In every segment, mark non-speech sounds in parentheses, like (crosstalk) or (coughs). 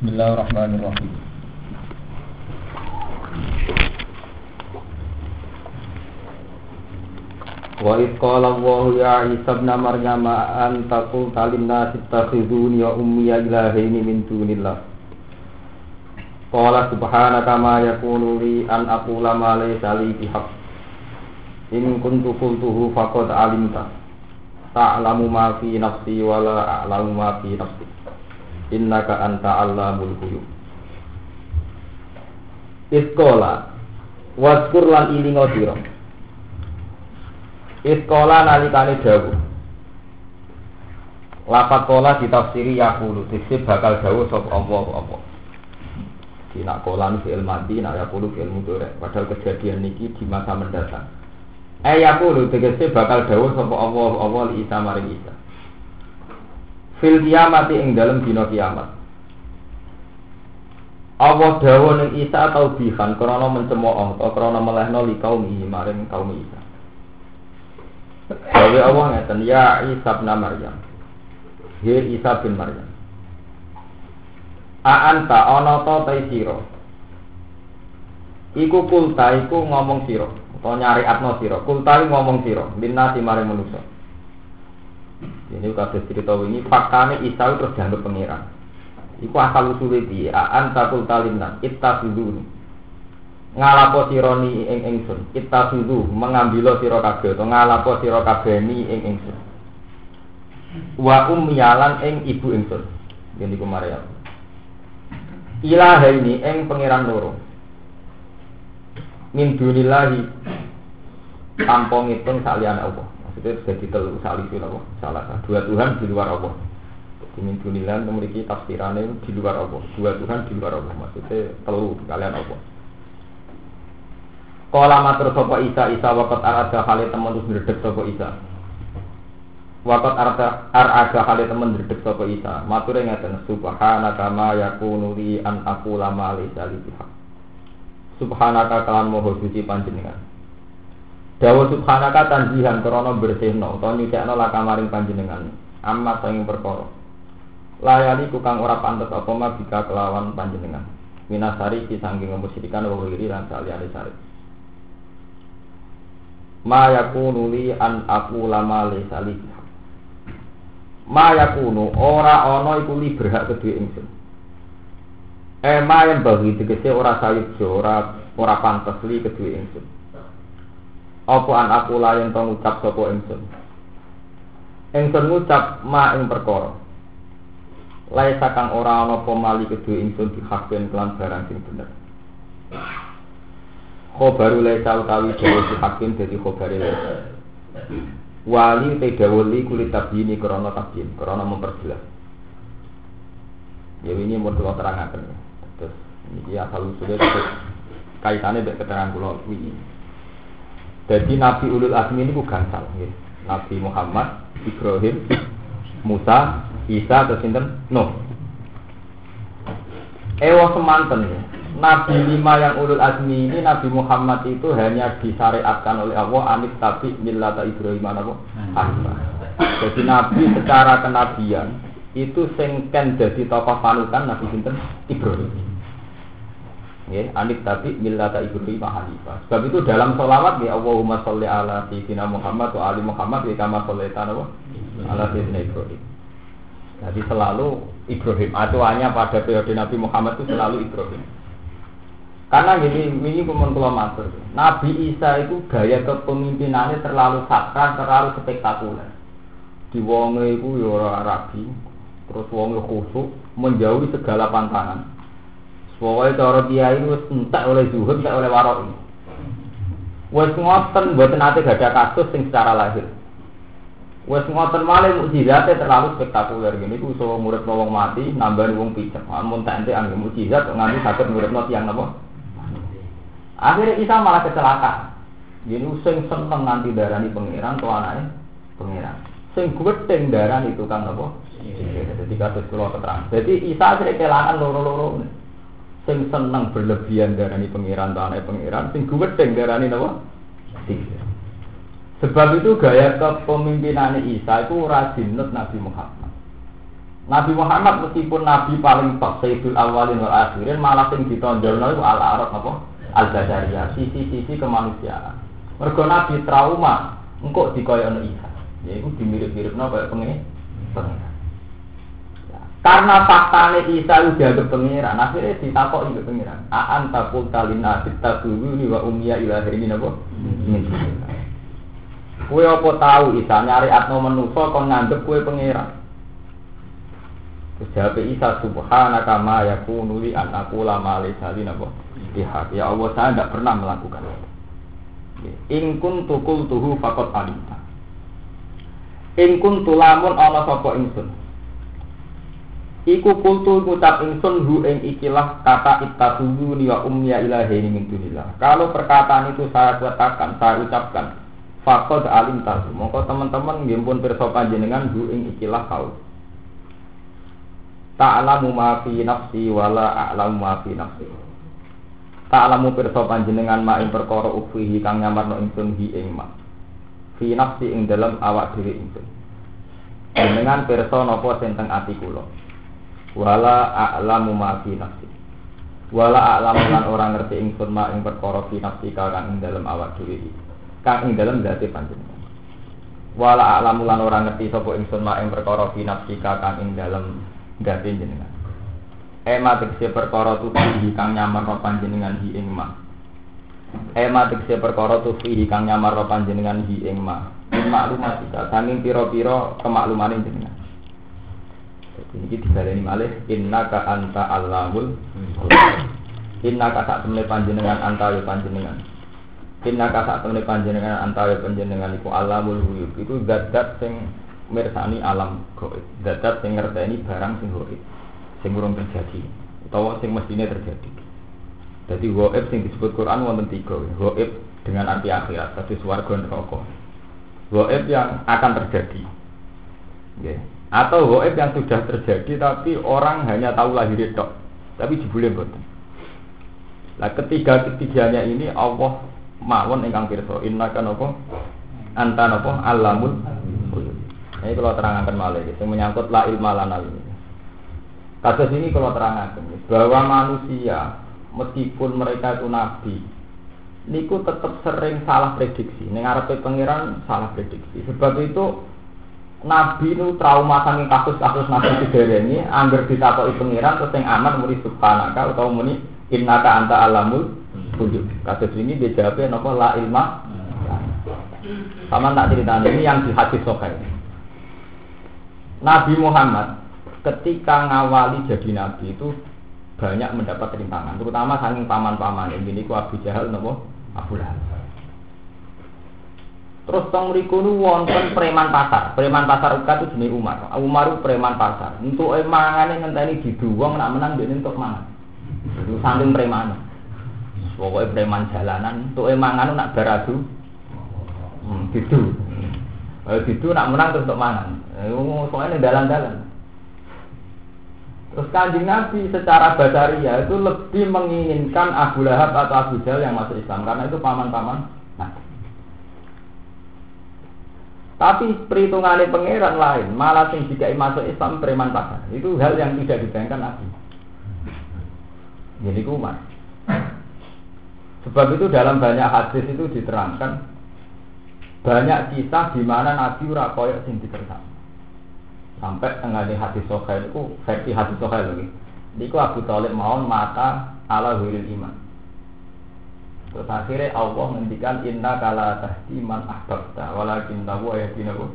Bismillahirrahmanirrahim. Wa idh qala Allah ya Isa ibn Maryam anta qulta lin-nasi ittakhiduni wa ummi ilahaini min dunillah. Qala subhanaka ma yakunu li an aqula ma laysa li bihaq. In kuntu qultuhu faqad alimta. Ta'lamu ma fi nafsi wa la a'lamu ma fi nafsi. Innaka anta allamul ghuyub. Iskola Waskur lan ilingo sira. Iskola nalikane dawuh. Lafat kola ditafsiri yakulu Diksi bakal dawuh sop Allah apa Di nak kola nu fi'il mati Nak yakulu fi'il mudore Padahal kejadian niki di masa mendatang. Eh yakulu diksi bakal dawuh sop Allah Allah li Isa maring Isa Fil kiamati ing dalem dina kiamat Allah dawa ning Isa atau bihan krana mencemooh atau krana melehno li kaum maring kaum Isa. Dawe Allah ngeten ya Isa bin Maryam. He Isa bin Maryam. A anta ana ta ta. Iku kulta iku ngomong sira utawa nyari atno sira. Kulta ngomong sira minnati maring manusa. Ini kabeh cerita ini faktane Isa terus dianggap pangeran. Iku asal usule piye? Aan takul talimna ittasudu. Ngalapo sironi ing ingsun. Ittasudu mengambil sira kabeh utawa ngalapo sira kabeh ni ing ingsun. Wa ummiyalan ing ibu ingsun. Ini ku Maryam. Ilaha ini ing pangeran loro. Min dunillahi tanpa ngitung saliyane Allah. Maksudnya jadi telu salisi Allah. Salah dua Tuhan di luar Allah. Min dunilan memiliki tafsirannya di luar Allah. Dua Tuhan di luar Allah. Maksudnya telu kalian Allah. Kala matur sapa Isa Isa wakat arada kali temen terus ndredeg sapa Isa. Wakat arada arada kali temen ndredeg sapa Isa. Mature ngeten subhanaka ma yakunu li an aqula ma laysa li. Subhanaka kalan moho suci panjenengan. Dawa subhanaka tanjihan krana bersihno utawa nyucikno lakamaring panjenengan. Amma sing perkara. Layani kukang ora pantes apa ma bika kelawan panjenengan. Minasari ki sangking musyrikan wa wiri lan saliyane sari. Ma yakunu li an aku lama li. Salih ma yakunu ora ana iku li berhak kedue ingsun. Eh yang bagi tegese ora sayujo ora ora pantes li kedue ingsun apa an aku layan to ngucap sapa ingsun ingsun ngucap ma ing perkara laisa kang ora ana apa mali kedue ingsun dihakken kelan barang sing bener. Khobaru laisa utawi dawa dihakken dadi khobare laisa. Wali te dawuli kulit tabyini krana tabyin, krana memperjelas. Ya ini mau kula terangaken. Terus iki asal usule kaitane mek keterangan kula kuwi. Jadi Nabi Ulul Azmi ini ku gansal nggih. Nabi Muhammad, Ibrahim, Musa, Isa atau sinten? No. Ewa semanten ya. Nabi lima yang ulul azmi ini Nabi Muhammad itu hanya disyariatkan oleh Allah anit tapi millata Ibrahim? Hanifah. Jadi Nabi secara kenabian itu sengken jadi tokoh panutan Nabi sinten Ibrahim. Ya, anit tapi millata Ibrahim Hanifah. Sebab itu dalam sholawat ya Allahumma sholli ala sayyidina Muhammad wa ali Muhammad wa kama shollaita ala sayyidina Ibrahim. Jadi selalu Ibrahim. Atuannya pada periode Nabi Muhammad itu selalu Ibrahim. Karena gini, ini pun kalau. Nabi Isa itu gaya kepemimpinannya terlalu sakral, terlalu spektakuler. Di wonge itu ya ora rabi, terus wonge khusuk, menjauhi segala pantangan. Pokoknya cara kiai itu entek oleh zuhud, entek oleh warok. Wes ngoten buat nanti gak ada kasus yang secara lahir. Wes ngoten malih mukjizate terlalu spektakuler gini ku iso murid wong mati nambah wong picek. Amun tak ente anggo mukjizat nganti saged muridno tiyang napa? Akhirnya Isa malah kecelakaan. Gini sing seneng nganti darani pangeran to anake pangeran. Sing getheng darani tukang napa? Jadi kados kula keterangan. Jadi Isa akhirnya kelangan loro-loro. Sing seneng berlebihan darani pangeran to anake pangeran, sing getheng darani napa? Sebab itu gaya kepemimpinan Isa itu ora dinut Nabi Muhammad. Nabi Muhammad meskipun nabi paling top Sayyidul Awalin wal Akhirin malah sing ditonjolno iku al arab apa? Al Basyariyah, sisi-sisi kemanusiaan. Mergo nabi trauma engkok dikoyono Isa. Ya iku dimirip-miripno kaya pengen pengen. Karena faktanya Isa itu dianggap pengiran, akhirnya ditakok juga pengiran. Aan takul talina kita ini wa umia ilahi ini nabo. Kue apa tahu Isa nyari atno menuso kon nganggep kue pengiran. Jawab Isa subhanaka ma yakunu li an aku lama sali nabo. Ya Allah saya tidak pernah melakukan itu. In kuntu qultuhu faqad alimta. In kuntu lamun ana sapa ingsun. Iku kultu ngucap ingsun hu ing ikilah kata ittatuhu ni wa ummiya ilahi min dunillah. Kalau perkataan itu saya katakan, saya ucapkan, faqad alim tahu. Mongko teman-teman nggih pun pirsa panjenengan hu ing ikilah kau. Ta'lamu ma fi nafsi wala a'lamu ma fi nafsi. Ta'lamu pirsa panjenengan ma ing perkara ukhihi kang nyamarno ingsun hi ing ma. Fi nafsi ing dalam awak dhewe ingsun. Dengan pirsa napa sing teng ati wala a'lamu ma fi nafsi. Wala a'lamu lan ora ngerti ingsun ma ing perkara fi nafsi kang ing dalem awak dhewe kang ing dalem zati panjenengan. Wala a'lamu lan ora ngerti sapa ingsun ma ing perkara fi nafsi kang ing dalem zati panjenengan ema tegese perkara tuhi kang nyamar panjenengan hi ing ma. Ema tegese perkara tuhi kang nyamar panjenengan hi ing ma. Maklumat saking pira-pira kemakluman jenengan ini dibaleni malih innaka anta allamul innaka sak temne panjenengan anta ya panjenengan. Innaka sak temne panjenengan anta ya panjenengan iku alamul ghuyub iku zat-zat sing mirsani alam gaib zat-zat sing ngerteni barang sing gaib sing urung terjadi utawa sing mestine terjadi. Jadi gaib sing disebut Quran wonten tiga gaib dengan arti akhirat satu swarga neraka. Gaib yang akan terjadi. Yeah atau goib yang sudah terjadi tapi orang hanya tahu lahir itu tapi jebule boten nah ketiga ketiganya ini Allah mawon ingkang pirsa. Inna kan apa anta apa alamul ini kalau terangkan malah itu menyangkut la ilma lana. Ini kasus ini kalau terangkan bahwa manusia meskipun mereka itu nabi niku tetap sering salah prediksi. Nengarepe pangeran salah prediksi. Sebab itu Nabi itu trauma saking kasus-kasus Nabi ini angger ditakoki pengiran terus yang aman muni subhanaka atau muni innaka anta alamul wujud. Kasus ini dia jawabnya nopo la ilma. Sama tak cerita ini yang di hadis sokai. Nabi Muhammad ketika ngawali jadi nabi itu banyak mendapat rintangan, terutama saking paman-paman ini ku Abu Jahal nopo Abu Lahab. Terus tong mriku nu wonten preman pasar. Preman pasar ukat itu jenis Umar. Umar preman pasar. Untuk emangane ngenteni diduwong nak menang dia untuk mangan. Itu saking preman. Pokoknya preman jalanan. Untuk emangan nak beradu. Hmm, gitu. Eh, gitu nak menang terus untuk mangan. Eh, soalnya dalan-dalan. Terus kanjeng Nabi secara basaria itu lebih menginginkan Abu Lahab atau Abu Jahal yang masuk Islam karena itu paman-paman Tapi perhitungannya pangeran lain, malah sing jika masuk Islam preman pasar. Itu hal yang tidak dibayangkan Nabi. Jadi kumat. Sebab itu dalam banyak hadis itu diterangkan banyak kisah di mana Nabi ora koyok sing. Sampai tengah di hadis Sohail itu versi hadis Sohail lagi. Niku Abu Talib mohon mata ala wiril iman. Terus akhirnya Allah menghentikan inna kala tahdi man ahbabta walakin tahu ayat ini aku.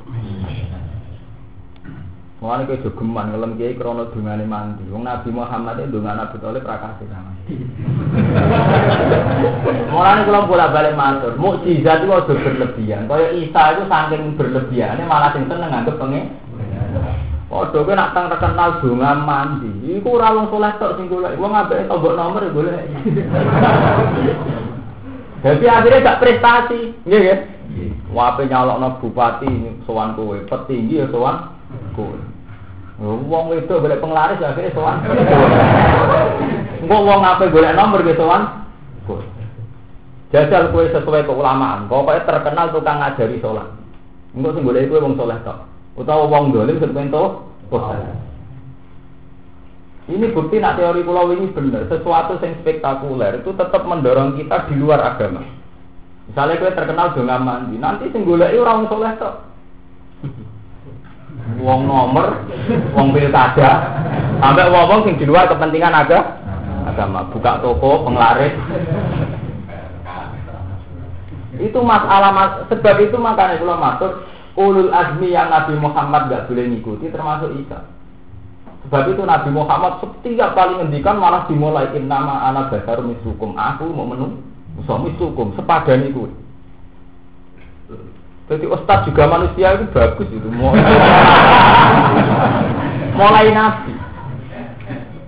Mulane kowe jogeman ngelem kiai krana dungane mandi. Wong Nabi Muhammad itu dungan Abu Thalib ra kasih sama. (laughs) Mulane kula bolak-balik matur, mukjizat itu aja berlebihan. Kaya Isa itu saking berlebihane malah sing seneng nganggep pengen. Padha kowe nak tang terkenal donga mandi. Iku ora wong saleh tok sing golek. Wong ambek tombok nomor ya golek. Jadi akhirnya gak prestasi, iya ya. Wape nyalok bupati sowan kowe, petinggi ya sowan kowe. Wong itu boleh penglaris ya akhirnya sowan. Engko wong apa boleh nomor gitu sowan kowe. Jajal kowe sesuai keulamaan, pokoknya terkenal tukang ngajari sholat. Engko sing golek kowe wong soleh tok. Utawa wong dolim sing pengen to Ini bukti nak teori pulau ini benar. Sesuatu yang spektakuler itu tetap mendorong kita di luar agama. Misalnya gue terkenal dengan mandi, nanti sing golek orang soleh tok. Wong nomor, wong pilkada, sampai wong wong sing di luar kepentingan agama, agama buka toko, penglaris. Itu masalah mas, sebab itu makanya kalau matur ulul azmi yang Nabi Muhammad gak boleh ngikuti termasuk Isa. Sebab itu Nabi Muhammad setiap kali ngendikan malah dimulai nama anak dasar misukum aku mau menung suami misukum sepadan itu. Jadi ustaz juga manusia itu bagus itu. Mulai (laughs) nabi.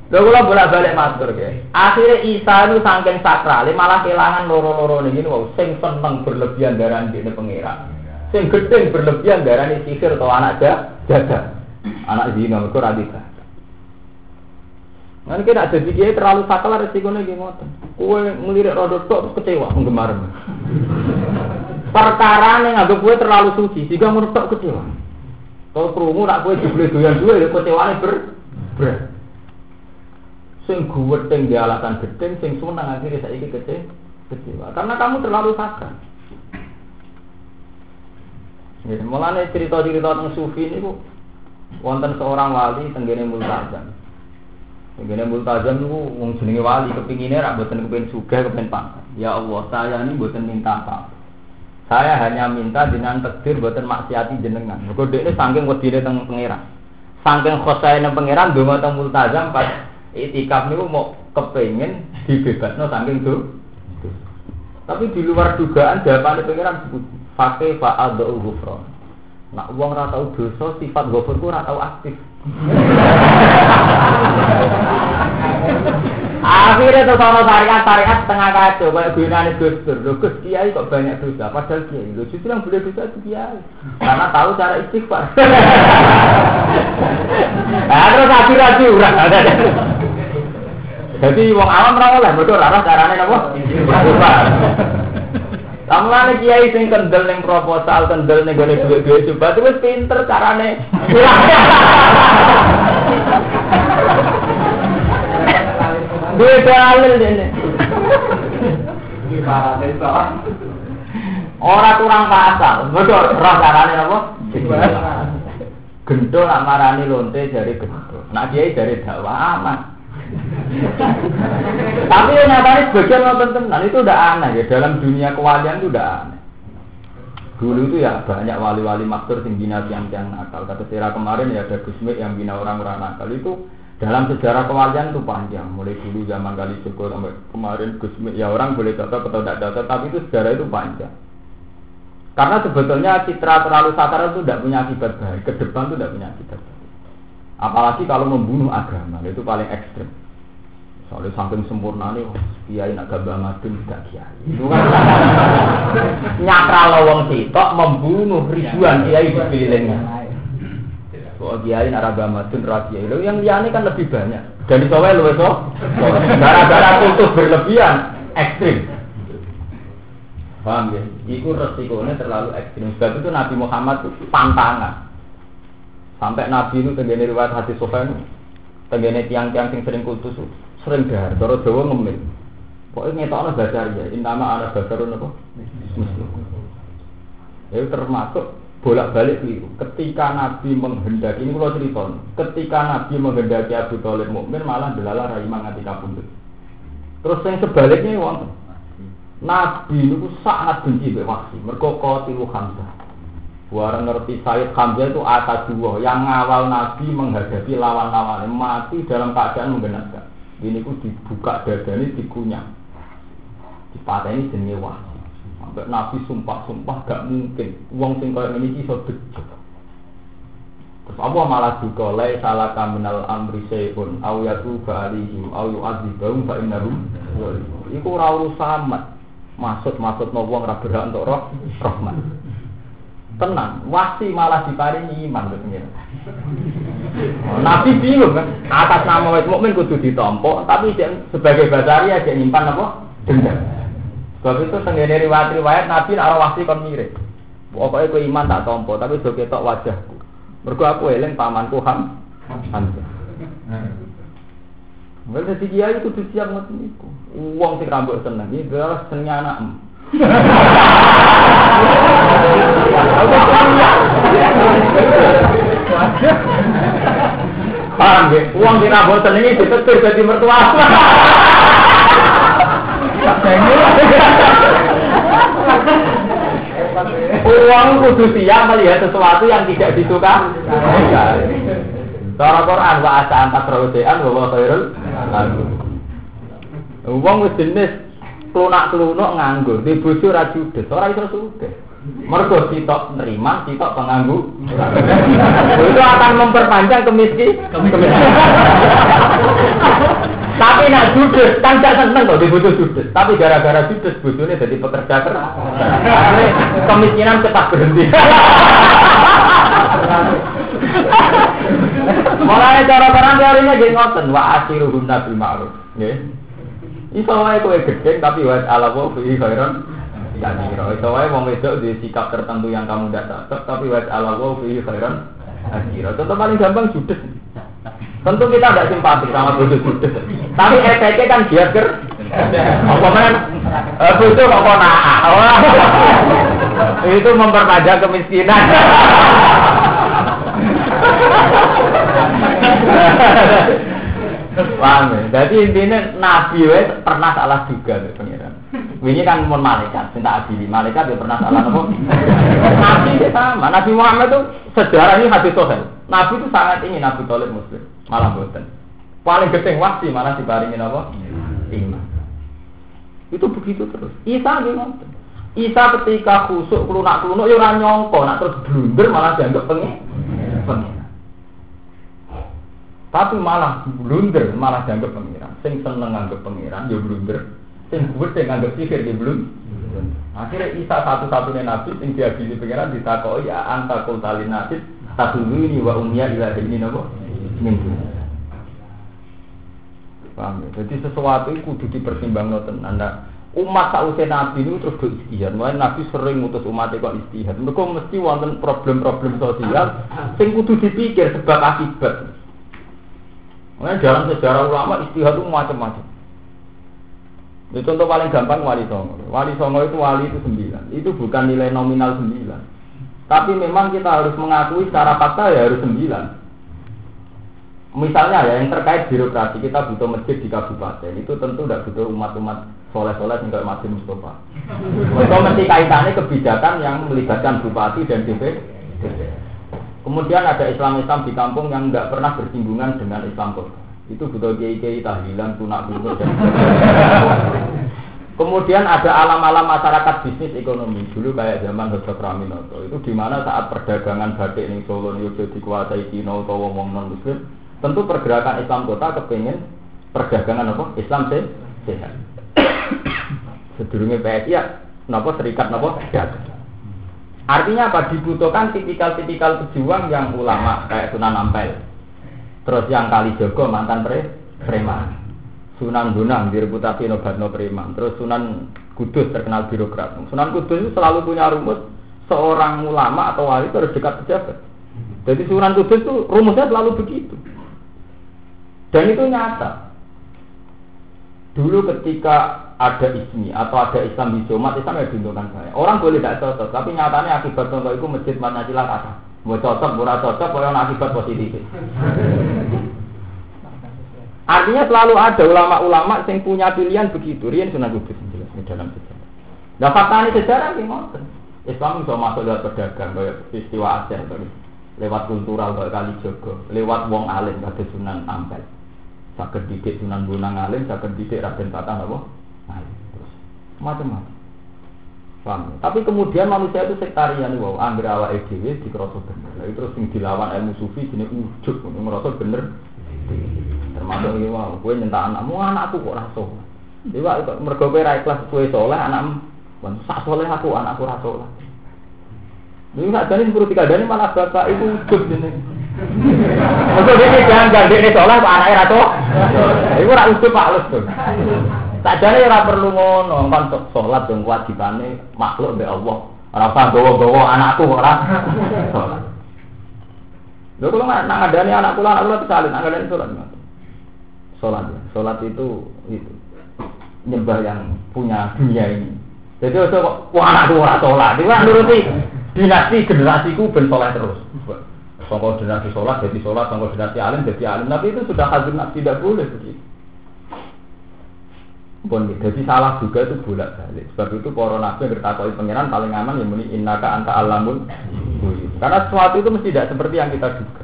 Lho kula bolak-balik matur ke. Akhirnya Isa itu saking sakral, malah kehilangan loro-loro ini wow, sing seneng berlebihan darah di pengira. Sing gedeng berlebihan darah ini sihir atau anak jaga. Anak zina mergo ra Nanti kita ada kiai terlalu sakral resikonya gimana? Kue ngelirik rodot tok kecewa penggemar. perkara nih nggak gue terlalu suci sehingga menurut kecewa kalau kerungu nak gue dibeli doyan dua ya kecewa ber ber sing gue teng di alatan gedeng sing seneng akhirnya saya ini kece kecewa karena kamu terlalu sakral Ya, mulane cerita-cerita tentang sufi ini bu, wonten seorang wali tenggene multazam. Tenggene multazam niku wong jenenge wali kepingine rak boten kepengin sugih kepengin pangkat. Ya Allah, saya ini boten minta apa. Saya hanya minta dengan takdir buatan maksiati jenengan. Mergo ini saking wedine teng pangeran. Saking khosaine pangeran donga teng multazam pas itikaf niku mau kepengin dibebasno saking itu. Tapi di luar dugaan jawaban pangeran sebut fakih fa'adhu ghufran. Nak uang ora tau dosa sifat ghafur ku ora tau aktif. Akhirnya tuh kalau syariat syariat setengah kacau kayak gunanya Gus Dur. Gus Kiai kok banyak dosa. Padahal Kiai. Loh justru yang boleh dosa itu Kiai. Karena tahu cara istighfar. (laughs) nah, terus akhir akhir urang. Jadi wong awam ora oleh betul carane napa? Istighfar. Kamane kiai sing kendel ning proposal, kendel ning gone dhuwit-dhuwit coba wis pinter carane. (laughs) Duwe dalil dene. Ora kurang pasal, betul roh carane apa? Gendol nak marani lonte jari gendol. Nak kiai jari dakwah aman. Tapi yang nyatanya sebagian nonton tenan itu udah aneh ya dalam dunia kewalian itu udah aneh. Dulu itu ya banyak wali-wali maksur yang bina tiang-tiang nakal. Kata Tira kemarin ya ada Gusmik yang bina orang-orang nakal itu dalam sejarah kewalian itu panjang. Mulai dulu zaman kali Joko sampai kemarin Gusmik ya orang boleh cocok atau tidak cocok, tapi itu sejarah itu panjang. Karena sebetulnya citra terlalu sakar itu tidak punya akibat baik, ke depan itu tidak punya akibat baik. Apalagi kalau membunuh agama, itu paling ekstrim. Soalnya saking sempurna nih, kiai nak gabah madun tidak kiai. Itu kan (laughs) lawang sitok membunuh ribuan kiai di pilihnya. Kok kiai nak gabah madun kiai. Lo yang liane kan lebih banyak. Dan di Sawai lu itu, gara-gara kultus berlebihan, ekstrim. Paham ya? Iku resikonya terlalu ekstrim. Sebab itu Nabi Muhammad itu pantangan. Sampai Nabi itu tenggene riwayat hadis Sofyan, tenggene tiang-tiang yang sering kultus sering dahar, cara Jawa ngemil. Pokoknya ngetokno dasar ya, intama ana dasarun apa? Muslim. Ya termasuk bolak-balik keliru. Ketika Nabi menghendaki ini kalau cerita, ketika Nabi menghendaki Abu Thalib mukmin malah delala rai mangati kapundhut. Terus yang sebaliknya wonten. Nabi itu sangat benci be wahsi, mergo qatilu Hamzah. Warang ngerti Sayyid Hamzah itu atas dua yang ngawal Nabi menghadapi lawan-lawan mati dalam keadaan menggenapkan. Ini ku dibuka ini dikunyah. ini jenenge wahsi. Sampai Nabi sumpah-sumpah gak mungkin. Uang sing ini iso becek. Terus apa malah juga lai salah kaminal amri sayun au yatuba alihim au yu'adzibahum fa innahum Iku ora urusan Maksud-maksud no wong ra berhak untuk roh rahmat. Tenang, wasi malah diparingi iman ke pengiran. Nabi bingung kan, atas nama wis mukmin kudu ditompo, tapi sebagai basaria dia nyimpan apa? Dendam. Sebab itu tenggene riwayat-riwayat Nabi nek wasi kon mirip. Pokoknya ku iman tak tompo, tapi do ketok wajahku. Mergo aku eling pamanku Ham Hamzah. Wong dadi kiai kudu siap ngoten niku. Sing rambut seneng iki adalah senenge anak. Paham? Wong sing rambut seneng iki ditetir dadi mertua. Uang kudu siap melihat sesuatu yang tidak disuka. Cara Quran wa asa antak rawdean wa khairul Uang wis jenis klunak-klunuk nganggur, di bojo ra judes, ora iso sugih. Mergo sitok nerima, sitok penganggu. (laughs) Itu akan memperpanjang kemiskin. (laughs) Tapi nak judes, kan gak seneng kok dibutuh judes. Tapi gara-gara judes bojone jadi pekerja keras. (laughs) Kemiskinan cepat berhenti. Mulai cara orang teorinya jadi ngoten, wa asiruhun nabi ma'ruf. Nggih. Iso wae kowe gedhe tapi wa ala wa fi khairan kira. Iso wae wong wedok di sikap tertentu yang kamu tidak cocok tapi wa ala wa fi khairan. Contoh paling gampang judes. Tentu kita tidak simpatik sama bodoh judes. Tapi efeknya kan dia ker. Apa men? Bodoh kok nah. Itu memperpanjang kemiskinan. (laughs) Paham ya? Jadi intinya Nabi we pernah salah juga tuh pengiran. Ini kan mau malaikat, minta adili. Malaikat dia pernah salah nopo. Nabi itu sama. Nabi Muhammad itu sejarah ini hadis sohel. Nabi itu sangat ingin Nabi Tolib Muslim. Malah boten. Paling gedeng wasi mana dibaringin apa? Iman. Itu begitu terus. Isa gimana? Isa ketika khusuk kelunak kelunak ya orang nyongko, nak terus blunder malah dianggap pengen. pengen. Tapi malah blunder, malah dianggap pengiran. Sing seneng nganggap pengiran, ya blunder. Sing gue sing nganggap sihir, ya blunder. Akhirnya Isa satu-satunya nabi sing diadili pengiran ditakoi ya anta kultali nabi satu ini wa umya ila ini nopo minggu. Paham ya? Jadi sesuatu itu kudu dipertimbangkan tenan. Nah, umat sausé nabi ini terus do istihad. Mulai nabi sering mutus umat kok istihad. Mereka mesti wonten problem-problem sosial sing kudu dipikir sebab akibat. Makanya dalam sejarah ulama istihad itu macam-macam. Itu contoh paling gampang wali songo. Wali songo itu wali itu sembilan. Itu bukan nilai nominal sembilan. Tapi memang kita harus mengakui secara fakta ya harus sembilan. Misalnya ya yang terkait birokrasi kita butuh masjid di kabupaten itu tentu tidak butuh umat-umat soleh-soleh kayak Masjid Mustafa. Itu mesti kaitannya kebijakan yang melibatkan bupati dan DPR. Kemudian ada Islam-Islam di kampung yang nggak pernah bersinggungan dengan Islam kota. Itu butuh kiai-kiai tahlilan, tunak bunga dan Kemudian ada alam-alam masyarakat bisnis ekonomi. Dulu kayak zaman Dr. Praminoto itu di mana saat perdagangan batik ini Solo sudah dikuasai Cina atau wong non Muslim tentu pergerakan Islam kota kepengen perdagangan apa? Islam sehat. (coughs) Sedurungnya PSI ya nopo serikat nopo dagang Artinya apa? Dibutuhkan tipikal-tipikal pejuang yang ulama kayak Sunan Ampel. Terus yang kali Jogo mantan pre preman. Sunan Bonang direputasi nobatno preman. Terus Sunan Kudus terkenal birokrat. Sunan Kudus itu selalu punya rumus seorang ulama atau wali itu harus dekat pejabat. Jadi Sunan Kudus itu rumusnya selalu begitu. Dan itu nyata. Dulu ketika ada ismi atau ada Islam di Jumat, Islam ya diuntungkan saya. Orang boleh tidak cocok, tapi nyatanya akibat contoh itu masjid Manajila kata. Mau cocok, mau cocok, kalau akibat positif. Artinya selalu ada ulama-ulama yang punya pilihan begitu. Rian sunnah kudus jelas di dalam sejarah. Nah fakta ini sejarah gimana? Islam bisa masuk lewat pedagang, kayak peristiwa Aceh, lewat kultural kayak kali Jogo, lewat wong alim kata Sunan Ampel. Sakit didik Sunan Bonang alim, sakit didik Raden Patah apa? Terus macam-macam. Paham? Tapi kemudian manusia itu sektarian wow, angger awak EDW di kroso bener. Lalu terus yang dilawan ilmu sufi jenis ujuk, ngerasa bener. Termasuk ini wow, gue nyentak anakmu, anakku kok raso. Dewa itu mergo kowe ra ikhlas kowe soleh anakmu. Wan sak soleh aku anakku ra soleh. Ini nggak jadi sepuluh tiga dari malah bapak itu ujuk jenis. Mergo dia jangan dia soleh pak anaknya rato. Iku ra ujuk pak lus tuh. Sajane ora perlu ngono, kan salat dong kewajibane makhluk mbek Allah. Ora usah bawa-bawa anakku ora salat. Lho nggak nang adane anak kula anak kula salin, nang adane salat. sholat ya. Sholat itu itu nyembah yang punya dunia ini. Jadi itu kok wah anakku ora sholat. Itu kan nuruti dinasti generasiku ben sholat terus. Songkol dinasti sholat jadi sholat, songkol dinasti alim jadi alim. Tapi itu sudah hadinat tidak boleh begitu. Pun jadi salah juga itu bolak balik. Sebab itu para nabi yang bertakoi pangeran paling aman yang muni innaka anta alamun. Karena sesuatu itu mesti tidak seperti yang kita duga.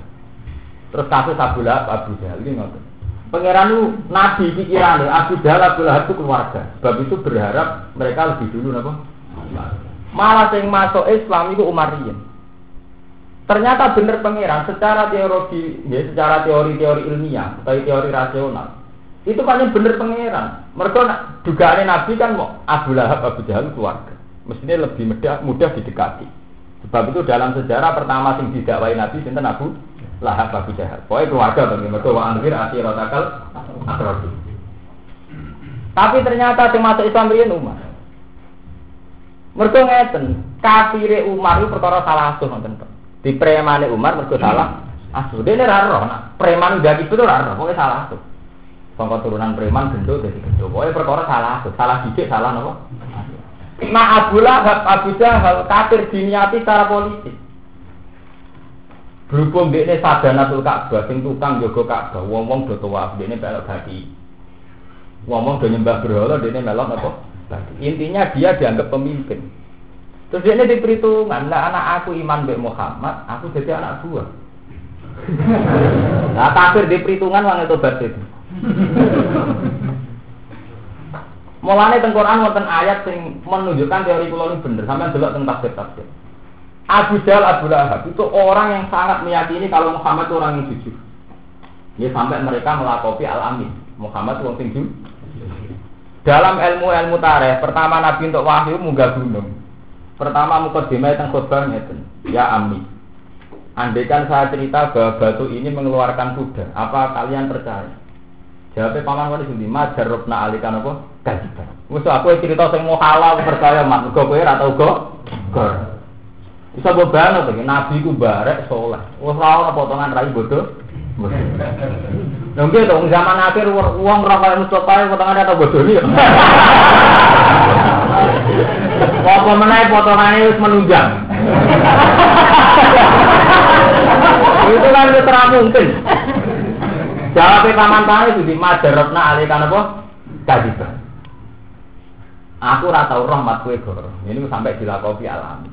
Terus kasus Abu Lahab, Abu Jahal ini ngotot. Pangeran itu nabi pikiran Abu Jahal, Abu Lahab itu keluarga. Sebab itu berharap mereka lebih dulu apa? Malah yang masuk Islam itu Umariyah. Ternyata benar pangeran secara teori, ya, secara teori-teori ilmiah, atau teori rasional, itu kan yang bener pangeran. Mereka dugaan Nabi kan mau Abu Lahab Abu Jahal keluarga. Mestinya lebih mudah, mudah didekati. Sebab itu dalam sejarah pertama sing didakwai Nabi sinten Abu Lahab Abu Jahal. Pokoknya keluarga bagi mereka wa anfir rotakal akrobi. Tapi ternyata yang masuk Islam riyen Umar. Mereka ngeten, kafire Umar itu perkara salah asuh nonton. Di premane Umar mereka salah asuh. Dene ra roh, preman udah gitu ora roh, pokoknya salah asuh. Sangka turunan preman gendut jadi gendut. Pokoknya perkara salah, salah dikit salah nopo. Nah Abu Lahab, Abu Jahal kafir diniati secara politik. Berhubung dia sadanatul Ka'bah, sing tukang jogo Ka'bah, wong-wong do tawaf, dia belok bagi. Wong-wong do nyembah berhala, dia melok apa? Intinya dia dianggap pemimpin. Terus dia diperhitungan, lah anak aku iman Mbak Muhammad, aku jadi anak buah. (laughs) Nah kafir di perhitungan wong itu itu. (laughs) Mulane teng Quran wonten ayat sing menunjukkan teori kula ini bener, sampean delok teng tafsir-tafsir. Abu Jahal Abu Lahab itu orang yang sangat meyakini kalau Muhammad itu orang yang jujur. Ya sampai mereka melakopi al-amin. Muhammad itu orang jujur. Dalam ilmu-ilmu tarikh, pertama Nabi untuk wahyu munggah gunung. Pertama mukadimah teng khutbah ngeten, ya Ami. Andaikan saya cerita bahwa batu ini mengeluarkan kuda, apa kalian percaya? Jawabnya paman wali sendiri, majar robna alikan apa? Kajiban. Musuh aku cerita sing mau halal percaya mat, gue kowe atau gue? Bisa gue banget lagi, nabi ku barek soleh. Wah ora potongan rai bodoh. Nunggu dong zaman akhir uang berapa Mustafa potongan atau bodoh nih. Apa menaik potongannya harus menunjang. Itu kan terang mungkin. Jawab paman paman itu di madarotna alikan apa? Kajiban. Aku rata rahmat kue gor. Ini sampai dilakoni alami.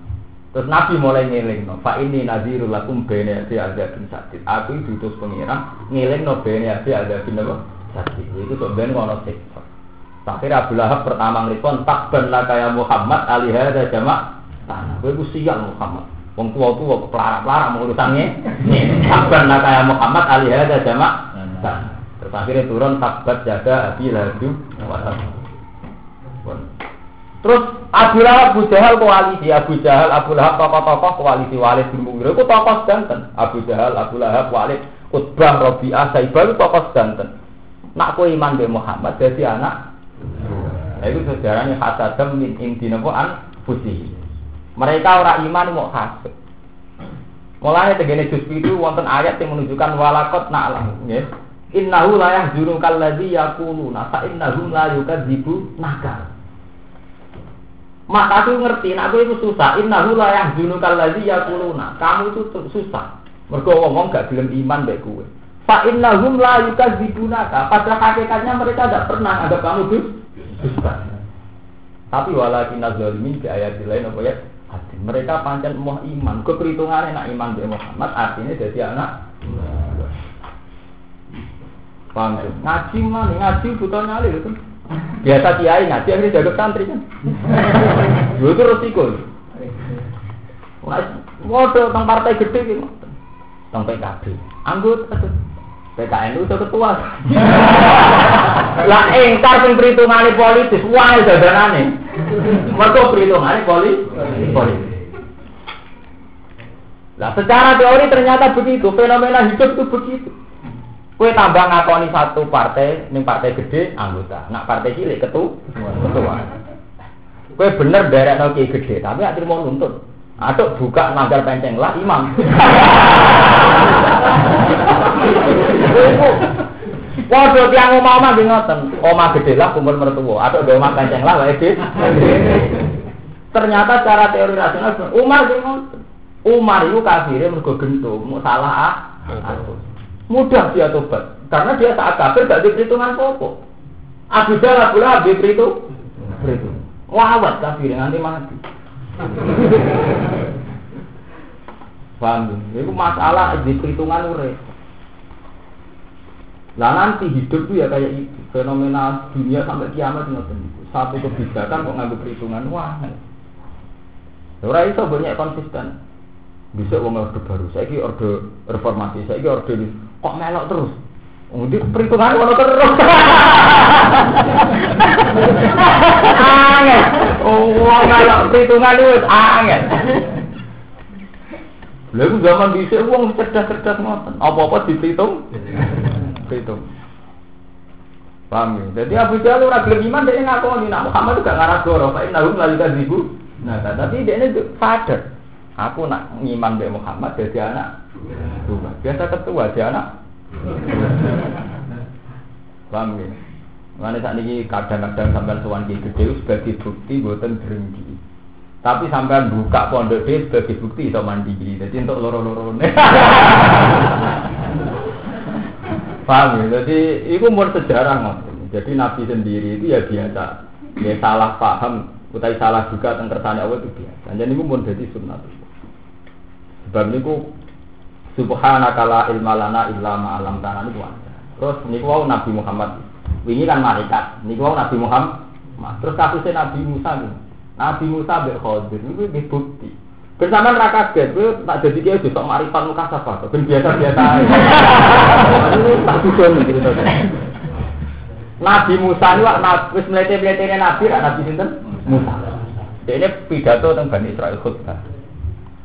Terus Nabi mulai ngiling no. Fa ini nadirul lakum bene adi bin sakit. Aku diutus pengiran ngiling no bene adi bin apa? Sakit. Itu sebenarnya ngono siksa. Akhir Abu Lahab pertama ngelipon takban lah kayak Muhammad alihada jamak tanah. Gue sial Muhammad. Wong tua tua pelara-pelara mau urusannya. Takban lah kayak Muhammad alihada jamak Terus akhirnya turun takbat jaga Abi Lahab Terus Abu Lahab, Abu Jahal koalisi, Abu Jahal, Abu Lahab tokoh-tokoh koalisi Walid bin Mughirah itu tokoh sedanten. Abu Jahal, Abu Lahab, Walid, Utbah, Robi'ah, Saibah itu tokoh sedanten. Nak ku iman be Muhammad jadi anak. Nah, itu sejarahnya hasadam min inti an fusi. Mereka orang iman mau hasad. Mulai tegene juz itu wonten ayat yang menunjukkan walakot na'lam ya. Innahu la yahzunu kalladzi yaquluna fa innahum la yukadzibu nakal. Mak aku ngerti, nak aku itu susah. Innahu la yahzunu kalladzi yaquluna. Kamu itu susah. Mergo ngomong gak gelem iman baik kowe. Fa innahum la yukadzibunaka. Pada hakikatnya mereka tidak pernah ada kamu tuh dusta. Tapi walakin zalimin di ayat lain apa ya? Mereka pancen mau iman. Keperhitungannya nak iman di Muhammad artinya jadi anak. Paham Ngaji mana? Ngaji butuh nyali itu. (laughs) Biasa kiai ngaji akhirnya jadi santri kan. (laughs) Itu resiko. Waduh, tentang partai gede gitu. Tentang PKB. Anggota PKN itu ketua. (laughs) Lah engkar sing perhitungane politis, wae dadanane. Mergo perhitungane politis. politis. Lah secara teori ternyata begitu, fenomena hidup itu begitu. Kue tambah ngakoni satu partai, ning partai gede anggota, nak partai cilik ketua, ketua. Kue bener derek no gede, tapi akhirnya mau nuntut. Aduk buka nagar penceng lah imam. Waduh tiang omah-omah nggih ngoten. Omah gede lah kumpul mertua, atau do omah kanceng lah wae Ternyata cara teori rasional Umar ngoten. Umar itu kafirnya mergo gentum, salah ah. Mudah dia tobat. Karena dia saat kafir gak diperhitungan pokok. Abu Jalal pula diperhitung. Berhitung. Wawat kafir nanti mati. Paham? Itu masalah di perhitungan urep. Lah nanti hidup tuh ya kayak itu. Fenomena dunia sampai kiamat ngoten itu. Satu kebijakan kok ngambil perhitungan wah. Ora iso banyak konsisten. Bisa wong orde baru, saya orde reformasi, saya orde ini kok melok terus. Undi perhitungan ngono terus. Angel. Oh, melok perhitungan itu angel. Lalu zaman bisa uang cerdas-cerdas ngoten. Apa-apa dihitung? Hitung. Paham ya? Jadi Abu Jahal ora gelem iman dia ngakoni nak Muhammad juga ngarah goro, fa innahum la yukadzibu. Nah, tapi dia ini sadar. Aku nak ngiman be Muhammad jadi anak tua. Biasa ketua dia anak. Paham ya? Saat ini kadang-kadang sampai suan gede sebagai bukti buatan berhenti. Tapi sampai buka pondok dia sebagai bukti so mandi. Jadi untuk loro-loro Paham ya? Jadi itu mau sejarah Jadi Nabi sendiri itu ya biasa. Ya salah paham, utai salah juga tentang kersane Allah itu biasa. Jadi itu mau jadi sunnah. Sebab niku subhanaka la ilma lana illa ma 'allamtana niku Terus niku wau Nabi Muhammad. Wingi kan malaikat. Niku wau Nabi Muhammad. Terus kasusnya Nabi Musa nih. Nabi Musa ber Khadir niku nggih bukti. Bersama neraka kaget, gue tak jadi dia besok marifat muka sapa, ben biasa biasa. (laughs) Tak bisa gitu. Nabi Musa ini wak wis melete melete Nabi, Nabi sinten Musa. Ini pidato tentang Bani Israel khutbah.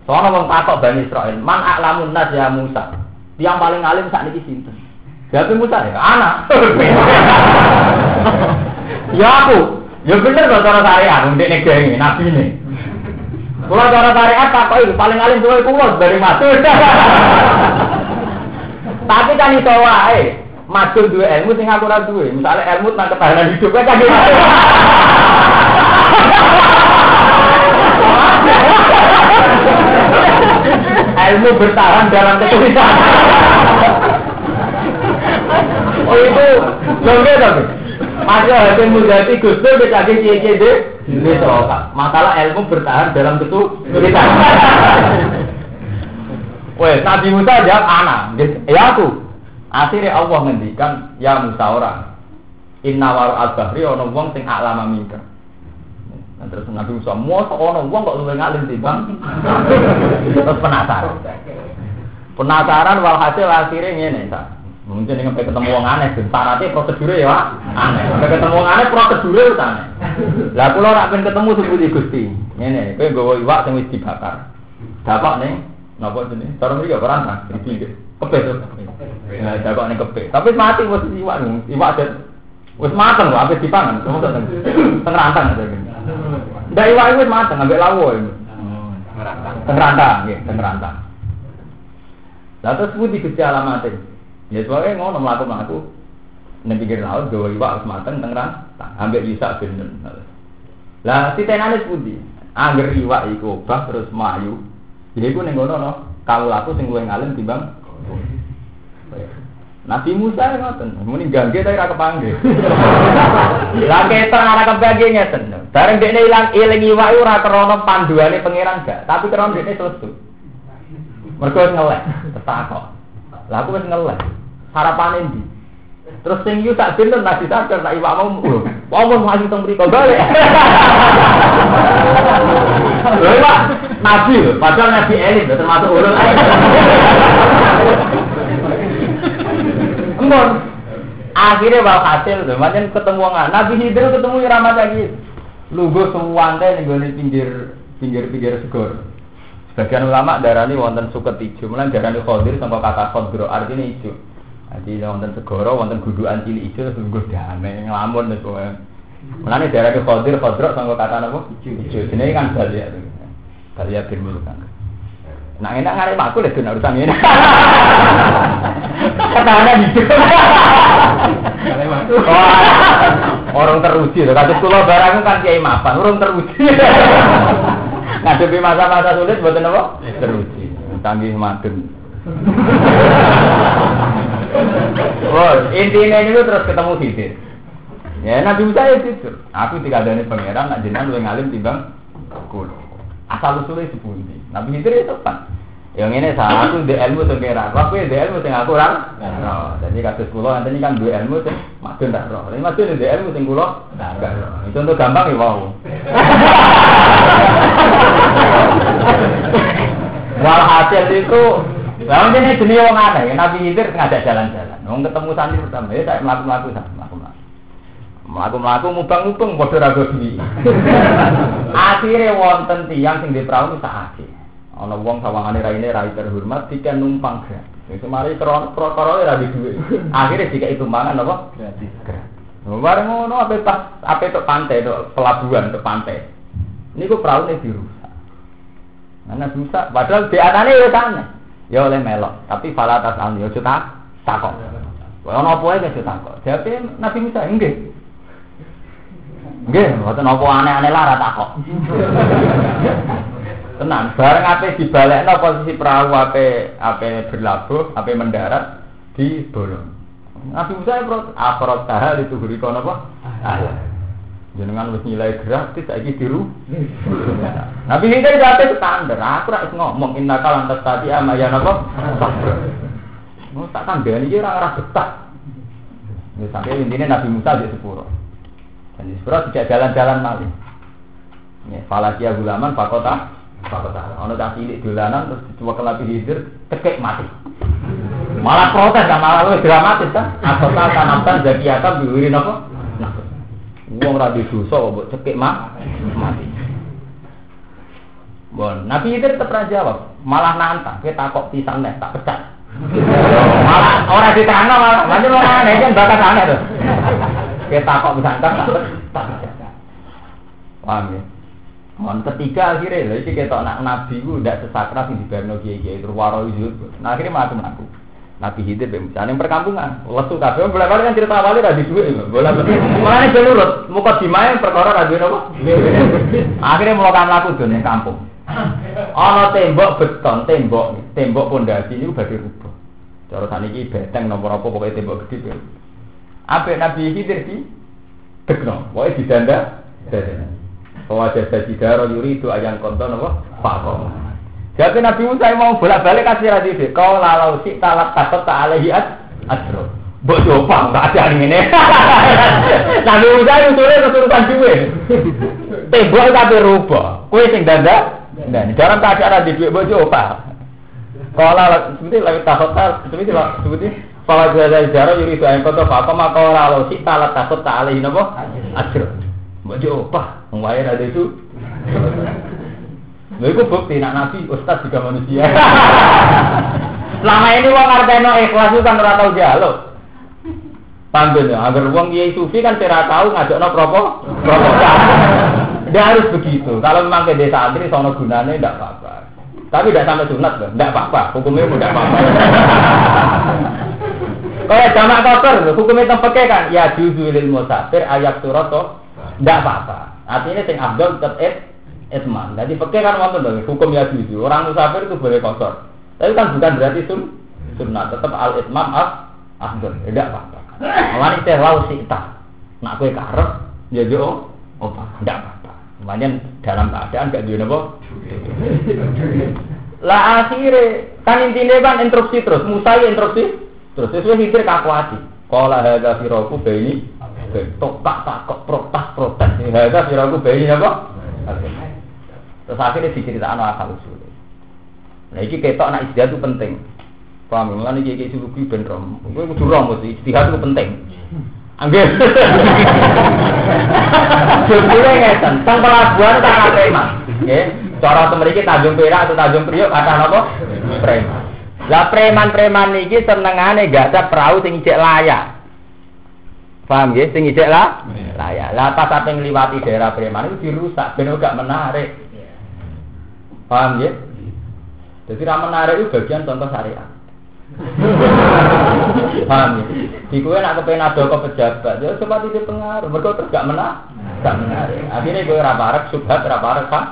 Soalnya wong takok Bani Israel, man aklamun nas ya Musa. Yang paling alim saat ini sinten? Jadi Musa ya, anak. (laughs) ya aku, ya bener kok cara syariat, untuk negeri nabi ini. Kalau cara syariat apa itu paling alim tuh kulo dari masuk. Tapi kan itu wae. Masuk dua ilmu sing aku ora duwe. Misale ilmu tentang ketahanan hidup kan ilmu bertahan dalam kesulitan. oh itu lombe tapi. Hasil mujati gustur kita lagi cie deh. Ini Masalah ilmu bertahan dalam kesulitan. (laughs) Wes Nabi Musa jawab anak, ya aku. Akhirnya Allah ngendikan ya Musa orang. Inna waru al-bahri ono wong sing aklama minka. Nah, terus Nabi Musa, mau sekono uang kok luwih ngalim bang. (laughs) Terus penasaran. Penasaran walhasil akhirnya ngene, Sa. Mungkin dengan ketemu wong aneh, syaratnya prosedurnya ya aneh. Ketemu wong aneh prosedurnya itu aneh. Lah kula ora pengen ketemu di Gusti. Ngene, kowe nggawa iwak sing wis dibakar. Dapat nih, napa jenenge? Cara mriki ora ana, iki kepes. Nah, dapat ning kepes. Tapi mati wis iwak, iwak wis mateng kok, habis dipangan. Teng rantang Ndak iwak wis mateng ambek lawo iki. Teng rantang, nggih, teng rantang. Lah terus pundi Gusti alamate? Ya soalnya ngono mlaku-mlaku ning pinggir laut gawa iwak wis mateng teng rantang, ambek Isa bin Lah titenane pundi? Angger iwak iku obah terus mayu. Ya iku ning ngono no, kalau aku sing luwih ngalim timbang Nabi Musa ya ngoten, muni gangge tapi ora kepanggih. Lah ketok ora kepanggih ngeten. Bareng dekne ilang eling iwak ora krana panduane pangeran gak, tapi krana dekne selesai. Mergo ngelek, tetakok. Lah aku wis ngelek. Harapane ndi? Terus sing yu tak pinten nasi sadar nak iwak mau. Wong mau maju teng mriko balik. Lha nabi padahal nabi elit termasuk ulul. Embon. Akhirnya hasil, macam ketemu nggak? Nabi Hidir ketemu Ramat lagi. Lugu semuanya nih gue pinggir pinggir pinggir segor. Sebagian ulama darani wonten suket ijo, mulai darani khodir sampai kata khodro artinya ijo. Jadi wonten segoro, wonten guduan cilik ijo, sungguh damai ngelamun nih gue. Mulane darani khodir khodro sampai kata apa? Ijo. Ijo. Jenenge kan balia. Balia bin kan. Nah enak ngarep aku lek dene urusan ini. (laughs) Katanya gitu. Orang teruji loh, kasus kulo barang kan kiai mapan, orang teruji. Ngadepi masa-masa sulit buat apa? Teruji. Canggih madun. Oh, intinya itu terus ketemu Khidir. Ya Nabi Musa ya tidur. Aku tiga dari pangeran, nak jenengan lu ngalim timbang kulo. Asal usulnya sepundi. Nabi Khidir itu kan. Yang ini saya aku di ilmu sing kira, aku di ilmu sing aku ora. Oh, jadi kasus kulo nanti kan dua ilmu sing madun tak roh. Ini madun di ilmu sing kulo roh. Itu untuk gampang ya wow. (laughs) Walhasil itu Lalu ini jenis orang aneh, Nabi Khidir ngajak jalan-jalan. Wong ketemu santri pertama, ya saya melaku-melaku melaku-melaku. Melaku-melaku mubang-mubang bodoh ragu duwi. (laughs) Akhirnya wonten tiang sing di perahu tak akhir. Ana wong sawangane raine rai terhormat diken numpang gratis. Wis mari perkara ora di duwe. Akhire jika itu mangan apa? Gratis. Bareng ngono ape pas ape tok pantai tok pelabuhan tok pantai. Niku perahu ne dirusak. Mana bisa, padahal di atane ya sana. Ya oleh melok, tapi fala tas al yo tak takok. Ono apa ae kok takok. Jawabe Nabi Musa nggih. Nggih, mboten apa aneh-aneh lara takok. Tenang, bareng ape dibalekno posisi perahu ape ape berlabuh, ape mendarat di bolong. Nabi Musa ya akrot tahal itu guri kono apa? Jenengan wis nilai gratis saiki diru. Nabi Khidir jate standar, aku ora ngomong inna kalan tadi ama ya napa? Mau tak kandhani iki ora ora betah. Ya sampai intinya Nabi Musa di sepuro. Dan di sepuro tidak jalan-jalan malih. Ya, falakia gulaman fakota fakota. Ono tak cilik dolanan terus cuma ke Nabi Khidir tekek mati. Malah protes kan malah lebih dramatis kan. Atau tak tanamkan jadi akan diwirin apa? Wong ra dosa kok cekik mah mati. Bon, Nabi itu tetap jawab, malah nantang, kita takok pisan nek tak pecat. (laughs) malah ora diterangno malah, lanjut ora aneh kan bakat aneh tuh. Kita takok pisan tak. Paham ya? Mon ketiga akhirnya, lha iki ketok nak nabi ku ndak sesakra sing dibarno kiai-kiai terwaro itu. Nah akhirnya mati mengaku. Nabi Hidir ben yang perkampungan. Lesu kabeh boleh balik kan cerita awalnya ra duwe. Bola mulane ben nurut, muka dimae perkara ra duwe napa? Akhirnya melakukan laku dene kampung. Ana tembok beton, tembok, tembok pondasi niku badhe rubuh. Cara saniki beteng nomor apa pokoke tembok gede. Ape Nabi Hidir di dekno, wae didanda. Bahwa jasa jidara yuri itu ayang konton apa? Pak jadi Nabi Musa mau bolak-balik kasih radhi. Kau lalau si talak takut tak alaihi ad adro. Bok coba nggak ada yang ini. (laughs) Nabi Musa itu sulit kesurupan duit. Tembok tapi rubah. Kue sing danda. Dan dalam di duit bok coba. Kalau seperti lagi takut tak seperti seperti kalau ada jarak yuri itu yang tahu apa maka lalau si talak takut tak alaihi nopo adro. Bok coba. Ngwayar ada itu. Lha iku bukti nak nabi ustaz juga manusia. Selama ini wong ngarteno ikhlas itu kan ora. Paham ya, agar wong kiai sufi kan tidak tahu ngajakno propo proposal. Dia harus begitu. Kalau memang ke desa santri sono gunanya tidak apa-apa. Tapi tidak sampai sunat tidak apa-apa. Hukumnya tidak apa-apa. Kayak jamak kotor, hukumnya tempat kan, ya juzu lil musafir ayat surat tidak apa-apa. Artinya sing abdul tetap etman. Jadi pakai kan wonten dong hukum ya jujur. Orang musafir itu boleh kosor. Tapi kan bukan berarti sun sunnah. Tetap al etman as afdol. Tidak apa-apa. Malah teh lau tak. Nak kue karep ya jo apa? Tidak apa-apa. Makanya dalam keadaan gak apa? Lah akhirnya kan intinya kan instruksi terus. Musa ya instruksi terus. Sesuai hikir kakuati. Kalau ada firoku bayi tokak takok protes protes. Ada firoku bayi apa? Terus akhirnya diceritakan asal usul. Nah ini ketok anak istiadat itu penting. Paham? Mulane iki iki suluki ben rom. Kowe kudu rom mesti itu penting. Anggih. Sebetulnya ngeten, teng pelabuhan tak preman. Nggih, cara mriki Tanjung Perak atau Tanjung Priok kata napa? Preman. Lah preman-preman niki senengane gak ada perahu sing ijek layak. Paham nggih? Sing ijek lah layak. Lah pas sampe ngliwati daerah preman itu dirusak ben gak menarik. Paham ya? Jadi ramen menarik itu bagian contoh syariat. (laughs) Paham ya? Di kue nak kepengen ada ke pejabat, ya coba tidak pengaruh. Mereka terus gak menang, gak menarik. Akhirnya gue raparek, subhat, raparek, kan?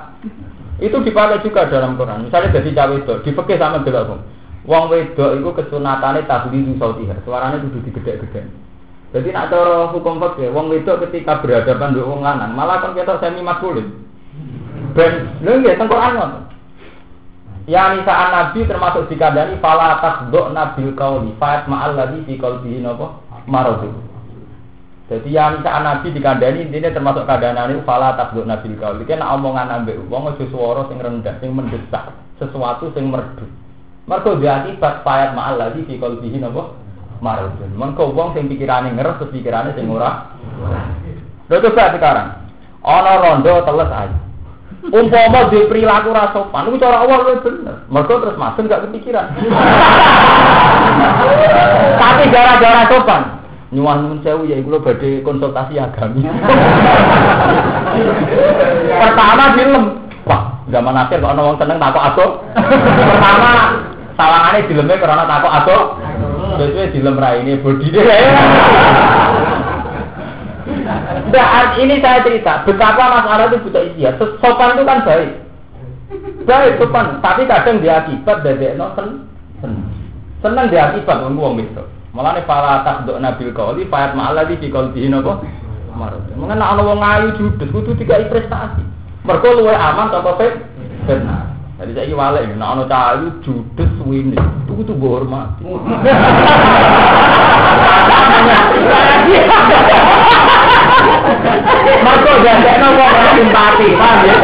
Itu dipakai juga dalam Quran. Misalnya jadi cawe itu, dipekeh sama belakang. Wong wedok itu kesunatane sautiha. Suaranya kudu digede-gede. Jadi nak cara hukum fikih, wong wedok ketika berhadapan dengan wong lanang, malah kan kita semi maskulin. Ben, lho nggih teng Quran. Ya nisaan Nabi termasuk dikandani fala tasduk nabil kauli fa'at ma'al ladzi fi qalbihi napa maradu. Jadi ya nisaan Nabi dikandani ini termasuk kandhanane fala tasduk nabil kauli. Kena omongan ambek wong swara sing rendah, sing mendesak, sesuatu sing merdu. Mergo dia akibat fa'at ma'al ladzi fi qalbihi napa maradu. Mengko wong sing pikirane ngeres terus pikirane sing ora. Lha coba sekarang. Ana rondo teles ayu. Umpama di perilaku rasa sopan, itu cara awal lu bener. Mereka terus masuk gak kepikiran. Tapi gara-gara sopan, nyuwah nyuwun sewu ya iku badhe konsultasi agami. Pertama film, wah zaman akhir kok ana wong seneng takok aku. Pertama sawangane dileme karena takok aku. Jadi dilem raine bodine. Nah, ini saya cerita betapa masalah itu butuh istihad. Sopan itu kan baik, baik sopan. Tapi kadang dia akibat dari no sen, seneng dia akibat ngomong itu. Malah nih para tak dok nabil kauli, payat malah di kau di. Mungkin nak orang ngayu judes, itu tiga prestasi. Mereka luwe aman fit, benar. Jadi saya kira ini, nak ono cahayu judes wini, itu itu hormat. Mergo jajakno kok ora simpati, paham ya?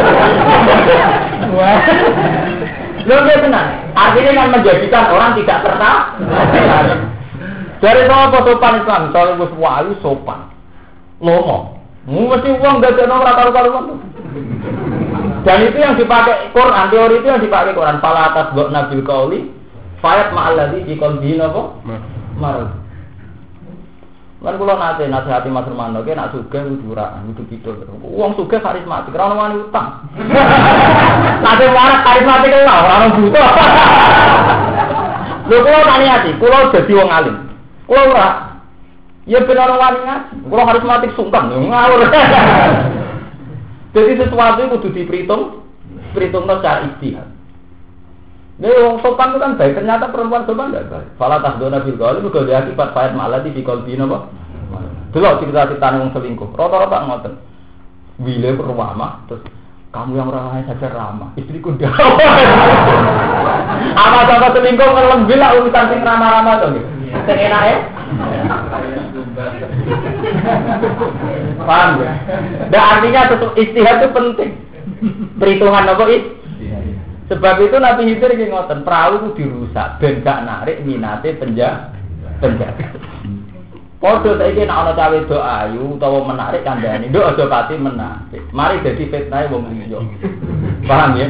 Lho dia tenang. Artinya kan menjadikan orang tidak tertarik. Dari apa sopan Islam? Soalnya wis wayu sopan. Lomo. Mesti uang gak ada ora karo-karo Dan itu yang dipakai Quran, teori itu yang dipakai Quran. Fala atas gok nabil kauli, fayat ma'alladhi di kolbihin apa? Marah. Kan kula nate nasihati Mas Hermano, ke nak sugih kudu ora kudu pidul. Wong sugih karismatik, ora ono wani utang. (laughs) Nate waras karismatik ora ono butuh. Lho kula tani ati, kula dadi wong alim. Kula ora. Ya ben ono wani ngaji. Kula karismatik sungkan, ngawur. (laughs) Jadi sesuatu itu kudu diperhitung, perhitungno secara istihad. Nih wong sopan itu kan baik, ternyata perempuan sopan tidak baik. Fala tasdona bil qauli mergo dia akibat fa'id ma'lati di qalbi napa? Delok cerita-cerita wong selingkuh. Rata-rata ngoten. Wile ramah terus kamu yang ramah saja ramah, istriku dah. (laughs) Apa sama selingkuh kalau bila urusan sing ramah-ramah tuh gitu. Sing enak ya. Paham ya? Dan artinya tetap istihad itu penting. Perhitungan apa itu? Sebab itu Nabi Hidir ini ngoten, perahu itu dirusak, ben gak narik minate penjaga. Penjaga. Podo saya ini nak cawe doa ayu utawa menarik kandani, do aja pati menarik. Mari jadi fitnah wong liya. Paham ya?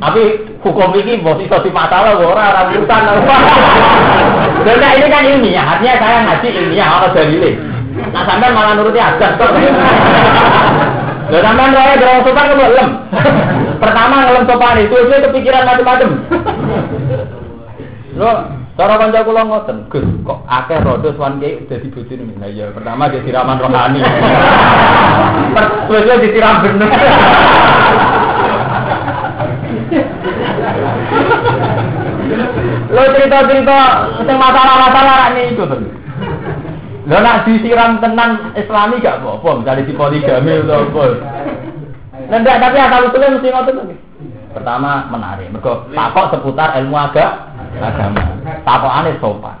Tapi hukum ini bos iso masalah ora ora urusan. (laughs) Nah, ini kan ilmiah, artinya saya ngaji ilmiah ana dalile. Nah sampean malah nuruti kok. Lho sampean roe gerong sopan kok lem. (laughs) Pertama ngelem sopan itu itu kepikiran macam-macam. Lho, cara kanca kula ngoten, Gus, kok akeh rodo swan ki dadi bojone. Lah iya, pertama dia diraman rohani. (laughs) Terus dia disiram bener. Lo cerita-cerita sing masalah-masalah ini itu tuh. Lo nak disiram tenan Islami gak apa-apa, misalnya di poligami atau apa. Nendak tapi asal usulnya mesti ngotot tuh. Pertama menarik, mereka takok seputar ilmu agama, agama. Takok aneh sopan.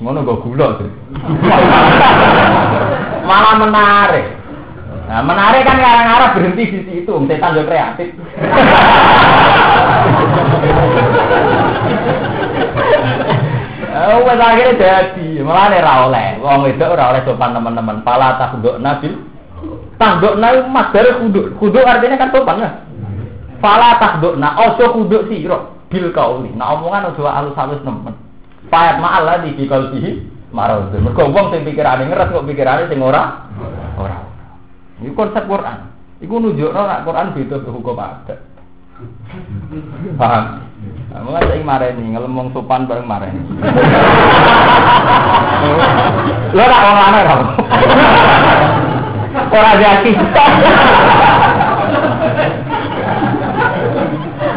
Ngono gue gula tuh. (laughs) Malah menarik. Nah, menarik kan ngarang-ngarang berhenti di situ, setan juga kreatif. Oh, wes akhirnya jadi. Malah nih oleh. Wong itu ora oleh sopan teman-teman. Pala takduk nabil. Takduk nabi mas dari kuduk. Kuduk artinya kan sopan ya. Pala takduk na. Ojo kuduk siro. Bil kauli. Nah omongan ojo alus halus temen. Payat ma'ala di bikal sihi. Marau. Mereka wong sing pikirane ngeres kok pikirane sing ora. Ini konsep Quran. Iku nunjukno nak Quran beda ke hukum adat. Paham? Kamu kan sing mareni, ngelemong sopan bareng mareni. Lo tak wong lanang kamu. Ora jadi.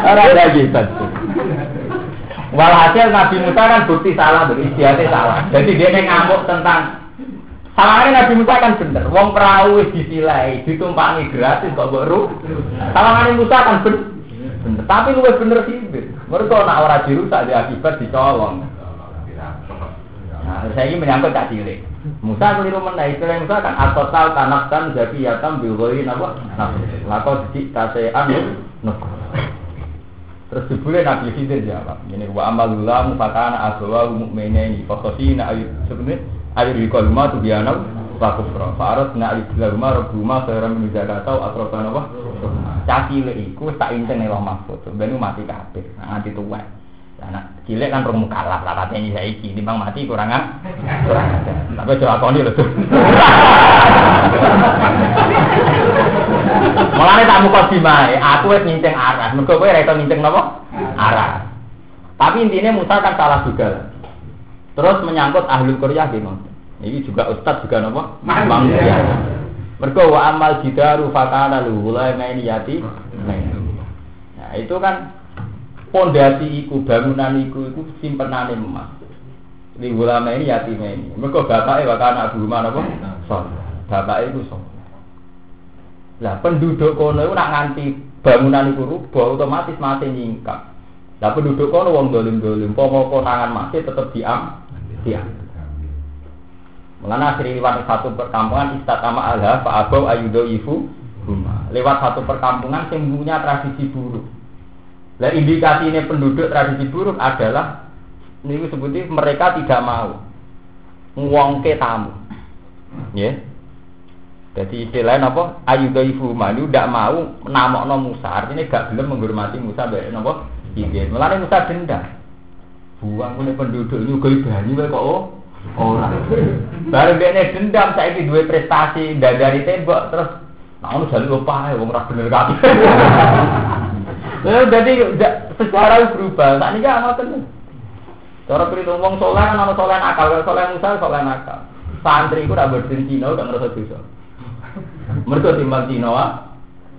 Ora jadi. Walhasil Nabi Musa kan bukti salah, beristiadatnya salah. Jadi dia ngamuk tentang Sawangannya Nabi Musa kan bener. Wong perahu wis disilai, ditumpangi gratis kok baru. Sawangannya Musa kan bener. bener. Tapi lu bener sih. Mereka nak ora dirusak dia akibat dicolong. Nah, saya ini menyangkut tak cilik. Musa keliru mana istilah Musa kan atotal tanaftan jadi yatam bilgoi napa? Nah, lako di kasean nukur. Terus dibule Nabi Khidir jawab, ini wa amalullah mufakana aswa mu'mina ini fakosina ayat sebenarnya ayat di kolma tu biana wa kufra. Farat na ayat di rumah rabbuma sayran min zakata atrofana wa caci le iku tak inteng ning mahfud. Ben mati kabeh, nganti tuwek. Anak cilik kan rung mukalaf lah katanya saiki, timbang mati kurang ah. Kurang aja. Tapi coba akoni lho. Mulane tak muka dimae, aku wis nyinceng arah. Kowe ora iso nyinceng napa? Arah. Tapi intinya Musa kan salah juga. Terus menyangkut ahlul Korea gimana? Ini juga ustad juga napa? Manusia. Mergo wa amal jidaru fakana luhula main yati. Nah, itu kan pondasi iku bangunan iku iku simpenane emas. Di ulama ini yatim ini. Mereka bapaknya bakal anak guru mana pun. Bapaknya itu. Lah penduduk kono itu nak nganti bangunan itu rubah otomatis mati nyingkap. Lah penduduk kono wong dolim-dolim, pomo konangan masih tetap diam, diam. Mengenai asri lewat satu perkampungan istatama alha pak abau ayudo rumah. Lewat satu perkampungan yang tradisi buruk. Lah indikasi ini penduduk tradisi buruk adalah ini sebutnya mereka tidak mau ngwongke tamu. Ya. Jadi istilahnya apa? Ayu ibu manu tidak mau namokno Musa. Artinya gak belum menghormati Musa baik napa? Iya. Musa dendam. Buang punya penduduk ini gue banyu kok oh orang. Bareng dia dendam saya ini dua prestasi dari tembok terus Nah, lu jadi lupa ya, wong ora bener kabeh. Jadi sejarah berubah. Tak nika ngoten. Cara perhitung wong soleh kan ana soleh nakal, kalau soleh Musa soleh nakal. Santri iku ora berdiri Cina gak ngerasa dosa. Mergo timbang Cina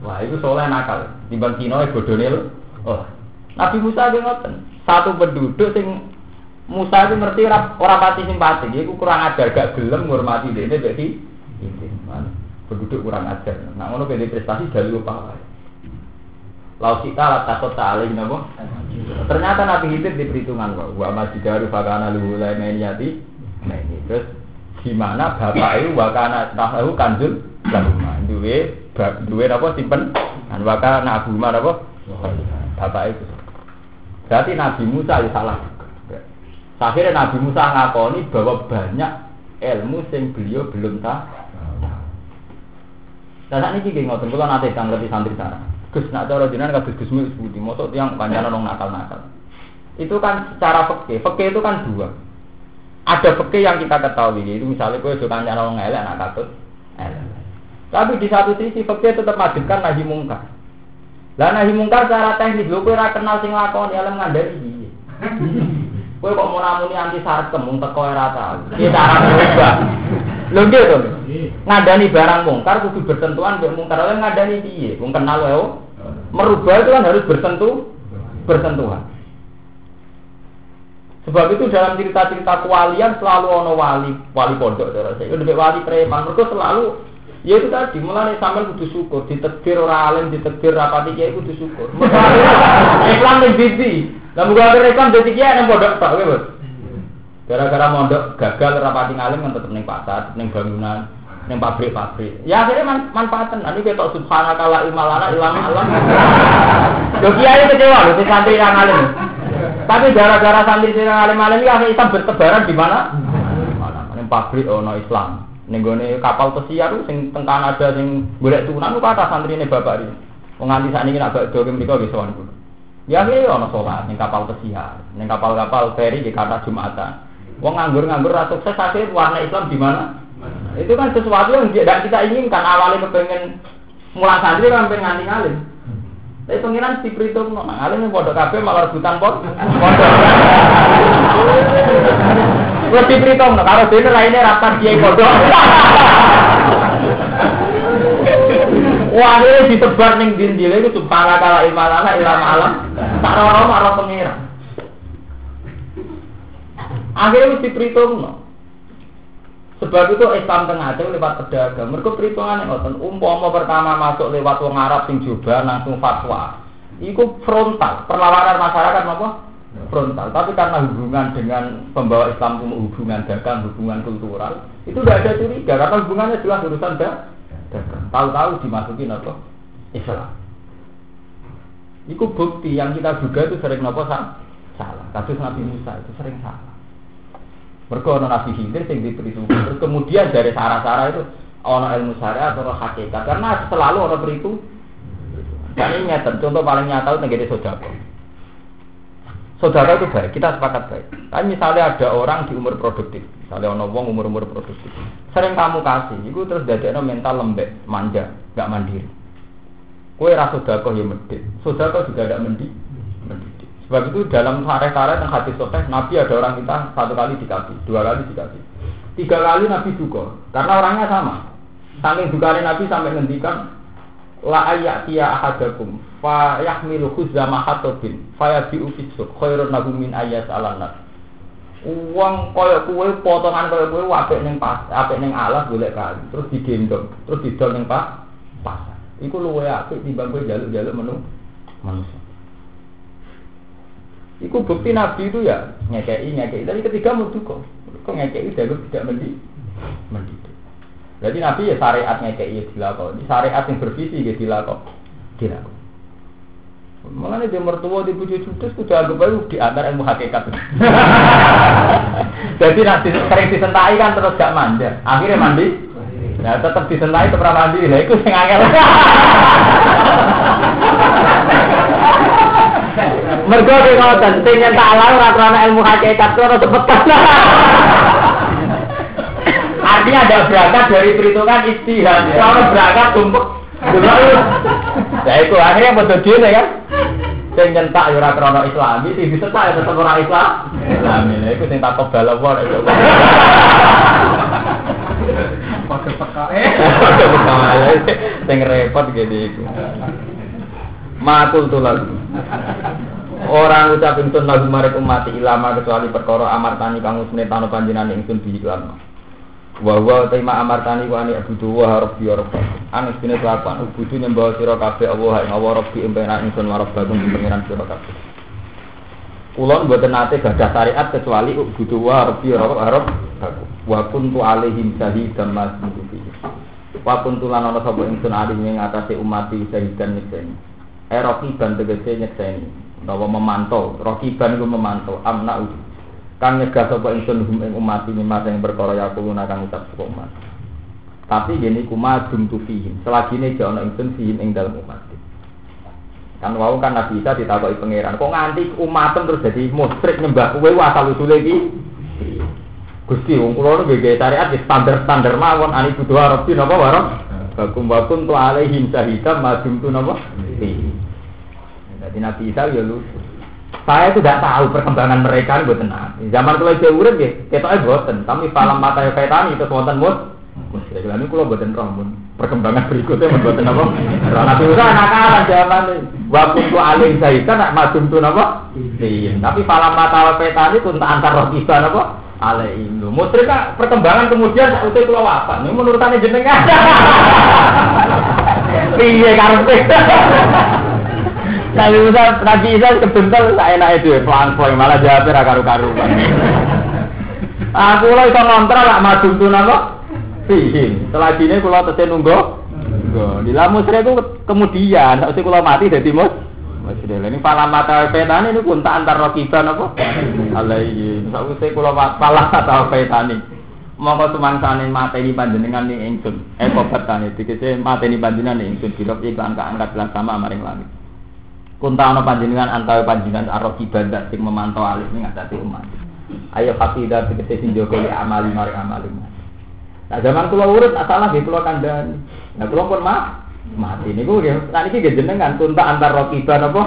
wah itu soleh nakal. Timbang Cina bodone lho. Oh. Nabi Musa ge ngoten. Satu penduduk sing Musa itu ngerti ora pati simpati, iku kurang ajar gak gelem ngurmati dene dadi penduduk kurang ajar. Nah ngono pede prestasi dari lupa wae. Kita lah takut ta'alih nabo. Ternyata Nabi Khidir di perhitungan kok. Wa majidaru fakana luhu lai meniyati. Nah ini terus gimana bapak itu wakana tahu kanjul lahuma. Duwe duwe apa simpen. Dan wakana abu ma apa? Bapak itu. Berarti Nabi Musa ya salah. Akhirnya Nabi Musa ngakoni bahwa banyak ilmu yang beliau belum tahu. Nah, saat ini gini ngotot, kalau nanti kan lebih santri sana. Gus nak cara jenengan kados Gus Mus Budi, motot yang panjang nong nakal-nakal. Itu kan secara fakih, fakih itu kan dua. Ada fakih yang kita ketahui, itu misalnya gue suka nyala nong elek, nak katut, elek. Tapi di satu sisi fakih tetap wajibkan nahi mungkar. Lah nahi mungkar secara teknis, gue ora kenal sing lakon elem ngandari piye. (laughs) Kowe kok mau namuni anti sarkem mung teko ora tau. Ki cara berubah. Lho nggih to. Ngandani barang mungkar kudu bersentuhan mbek mungkar. Oleh ngandani piye? Wong kenal wae. Merubah itu kan harus bersentuh bersentuhan. Sebab itu dalam cerita-cerita kewalian selalu ono wali, wali pondok saya. Udah wali preman, mereka selalu ya itu tadi mulai sampai kudu syukur, ditetir orang alim, ditetir rapati kiai kudu syukur. (laughs) Islam yang bibi, lah muga akhir Islam dadi kiai nang pondok tok kowe, Gara-gara mondok gagal rapati ngalim kan tetep ning pasar, ning bangunan, ning pabrik-pabrik. Ya akhirnya man manfaatan. Ini ketok subhanaka la ilma lana illa ma alam. Yo kiai kecewa lho santri yang ngalim. Tapi gara-gara santri sing alim-alim iki akhirnya Islam bertebaran di mana? Ning pabrik ono Islam. Ning gone kapal pesiar sing teng Kanada sing golek tunan ku kata santrine bapak iki. Wong nganti sakniki nak bakdo mriku wis sowan kulo. Ya akhirnya ono salat ning kapal pesiar, ning kapal-kapal feri di kata Jumatan. Wong nganggur-nganggur ra sukses akhirnya warna Islam di mana? Itu kan sesuatu yang tidak kita inginkan. Awalnya kepengen mulai santri kan pengen nganti ngalim. Tapi pengiran si perhitung, nah, alim bodoh kafe malah rebutan pon. (laughs) Perhitung, no. kalau dia lainnya rapat dia bodoh. Wah, ini disebar ning dindil itu para kala imalana ilam alam. Tak rono marah pengiran. Akhirnya mesti perhitung, no. Sebab itu Islam tengah itu lewat pedagang. Mereka perhitungan yang ngoten. Umpama pertama masuk lewat wong Arab sing coba langsung fatwa. Iku frontal, perlawanan masyarakat apa? Frontal. Tapi karena hubungan dengan pembawa Islam itu hubungan dagang, hubungan kultural, itu tidak ada curiga karena hubungannya jelas urusan dagang. Tahu-tahu dimasukin apa? Islam. Iku bukti yang kita juga itu sering nopo salah. Kasus Nabi Musa itu sering salah. Mereka ono Nabi Khidir sing diberi Terus kemudian dari sarah-sarah itu ono ilmu syariat atau hakikat karena selalu ono beritu. Dan ini nyata, contoh paling nyata itu negeri saudara. Saudara itu baik, kita sepakat baik. Tapi misalnya ada orang di umur produktif, misalnya ono wong umur umur produktif, sering kamu kasih, itu terus ada mental lembek, manja, nggak mandiri. Kue rasa saudara ya medit, saudara juga tidak mendid, mendid. Sebab itu dalam sare-sare yang hadis sahih Nabi ada orang kita satu kali dikasih, dua kali dikasih, tiga kali Nabi juga, karena orangnya sama. Saking juga Nabi sampai ngendikan la ayat tiya ahadakum fa yahmilu khuzama hatobin fa yabi'u fisuk khairun lahu min ayat alanat uang koyok kue potongan koyok kue apik neng pas apik neng alas boleh kali terus digendong terus didol neng pas pasar iku luwe apik timbang kowe jaluk-jaluk menu manusia Iku bukti Nabi itu ya ngekei ngekei. Tapi ketiga mau kok, kok ngekei jalur tidak mendi mendidik. Jadi Nabi ya syariat ngekei ya dilakon. Syariat yang bervisi ya dilakon. Dilakon. Mengenai dia mertua di bujuk judes sudah anggap aja di antara ilmu hakikat. (laughs) Jadi nanti sering disentai kan terus gak manja. Akhirnya mandi. Nah tetap disentai tetap mandi. Nah itu sing angel. Mergo ki ngoten, sing nyentak alam ora ilmu hakikat ora cepetan. Artinya ada berangkat dari perhitungan istihad. Kalau berangkat tumpuk (laughs) Ya itu akhirnya betul dia kan. Sing nyentak ya ora krana Islami, sing disetak ya tetep ora Islam. Islami. Lha iku sing tak kobal apa itu. Pakai peka. Eh. Pakai peka. Sing repot gitu iku. Makul tulang. Orang ucap ingsun lagu marek umat ilama kecuali perkara amartani kang usne tano panjenengan ingsun bi iklan. Wa wa tema amartani wa ani abudu wa harab bi rabb. Anis dene kelakuan ubudu nyembah sira kabeh Allah ing Allah rabbi empenak ingsun marab bagung pangeran sira kabeh. Kulon mboten nate gadah syariat kecuali ubudu wa rabbi harab bagung. Wa kuntu alaihim syahidan mas Wa kuntu lan ana sapa ingsun alih ing atase umat syahidan nikseni. Eh rokiban tegese nyekseni utawa memantau rokiban itu memantau amna uji kang nyegah sapa ingsun hum ing umat ini mata yang perkara ya kulo kang ucap sapa umat tapi gini kuma dum tu fihim. Selagi ini jauh ingsun fihim ing dalam umat kan wau kan nabi Isa ditakoki pangeran kok nganti umatem terus jadi musyrik nyembah kowe asal usule iki? Gusti wong kula nu nggih syariat standar-standar mawon ani kudu arep napa warok Bakum bakum tu alaihim syahidam madum tu napa? Jadi Nabi Isa ya lucu. Saya itu tidak tahu perkembangan mereka ini buat tenang. Zaman kalau saya urip ya, kita aja boten. Tapi falam mata yang kaitan itu wonten mus. Musyrik. Lalu kalau buatan roh perkembangan berikutnya buatan apa? Nabi Isa anak-anak zaman waktu itu alim saya nak madum tuh apa? Iya. Tapi falam mata yang kaitan itu untuk antar roh kita apa? Musyrik kan perkembangan kemudian itu keluar apa? Ini menurut jenengan. (laughs) Iya karena Nabi Musa, Nabi Isa kebentel saya enak itu pelan pelan malah jawab ra karu karu. Aku lo itu ngontra lah maju tuh nama Fihin. Setelah ini kalau tesnya nunggu, di lamu itu kemudian, saat kalau mati dari mus. Masih ini pala mata petani ini pun tak antar rokiban apa? Alaihi. Saat itu kalau pala mata petani. Mongko ini panjenengan ning ingsun. Eh kobat tani dikece mata ini panjenengan ning ingsun dirop iklan angkat belas sama maring langit. Kunta ana panjenengan antawi panjenengan arok ibadah sing memantau alih ning atase umat. Ayo hafidah tegese sing jaga li amali mari amali. Nah zaman kula urip salah nggih kula kandhani. Nah kula pun maaf mati niku nggih kan iki nggih jenengan tunta antar rokiban apa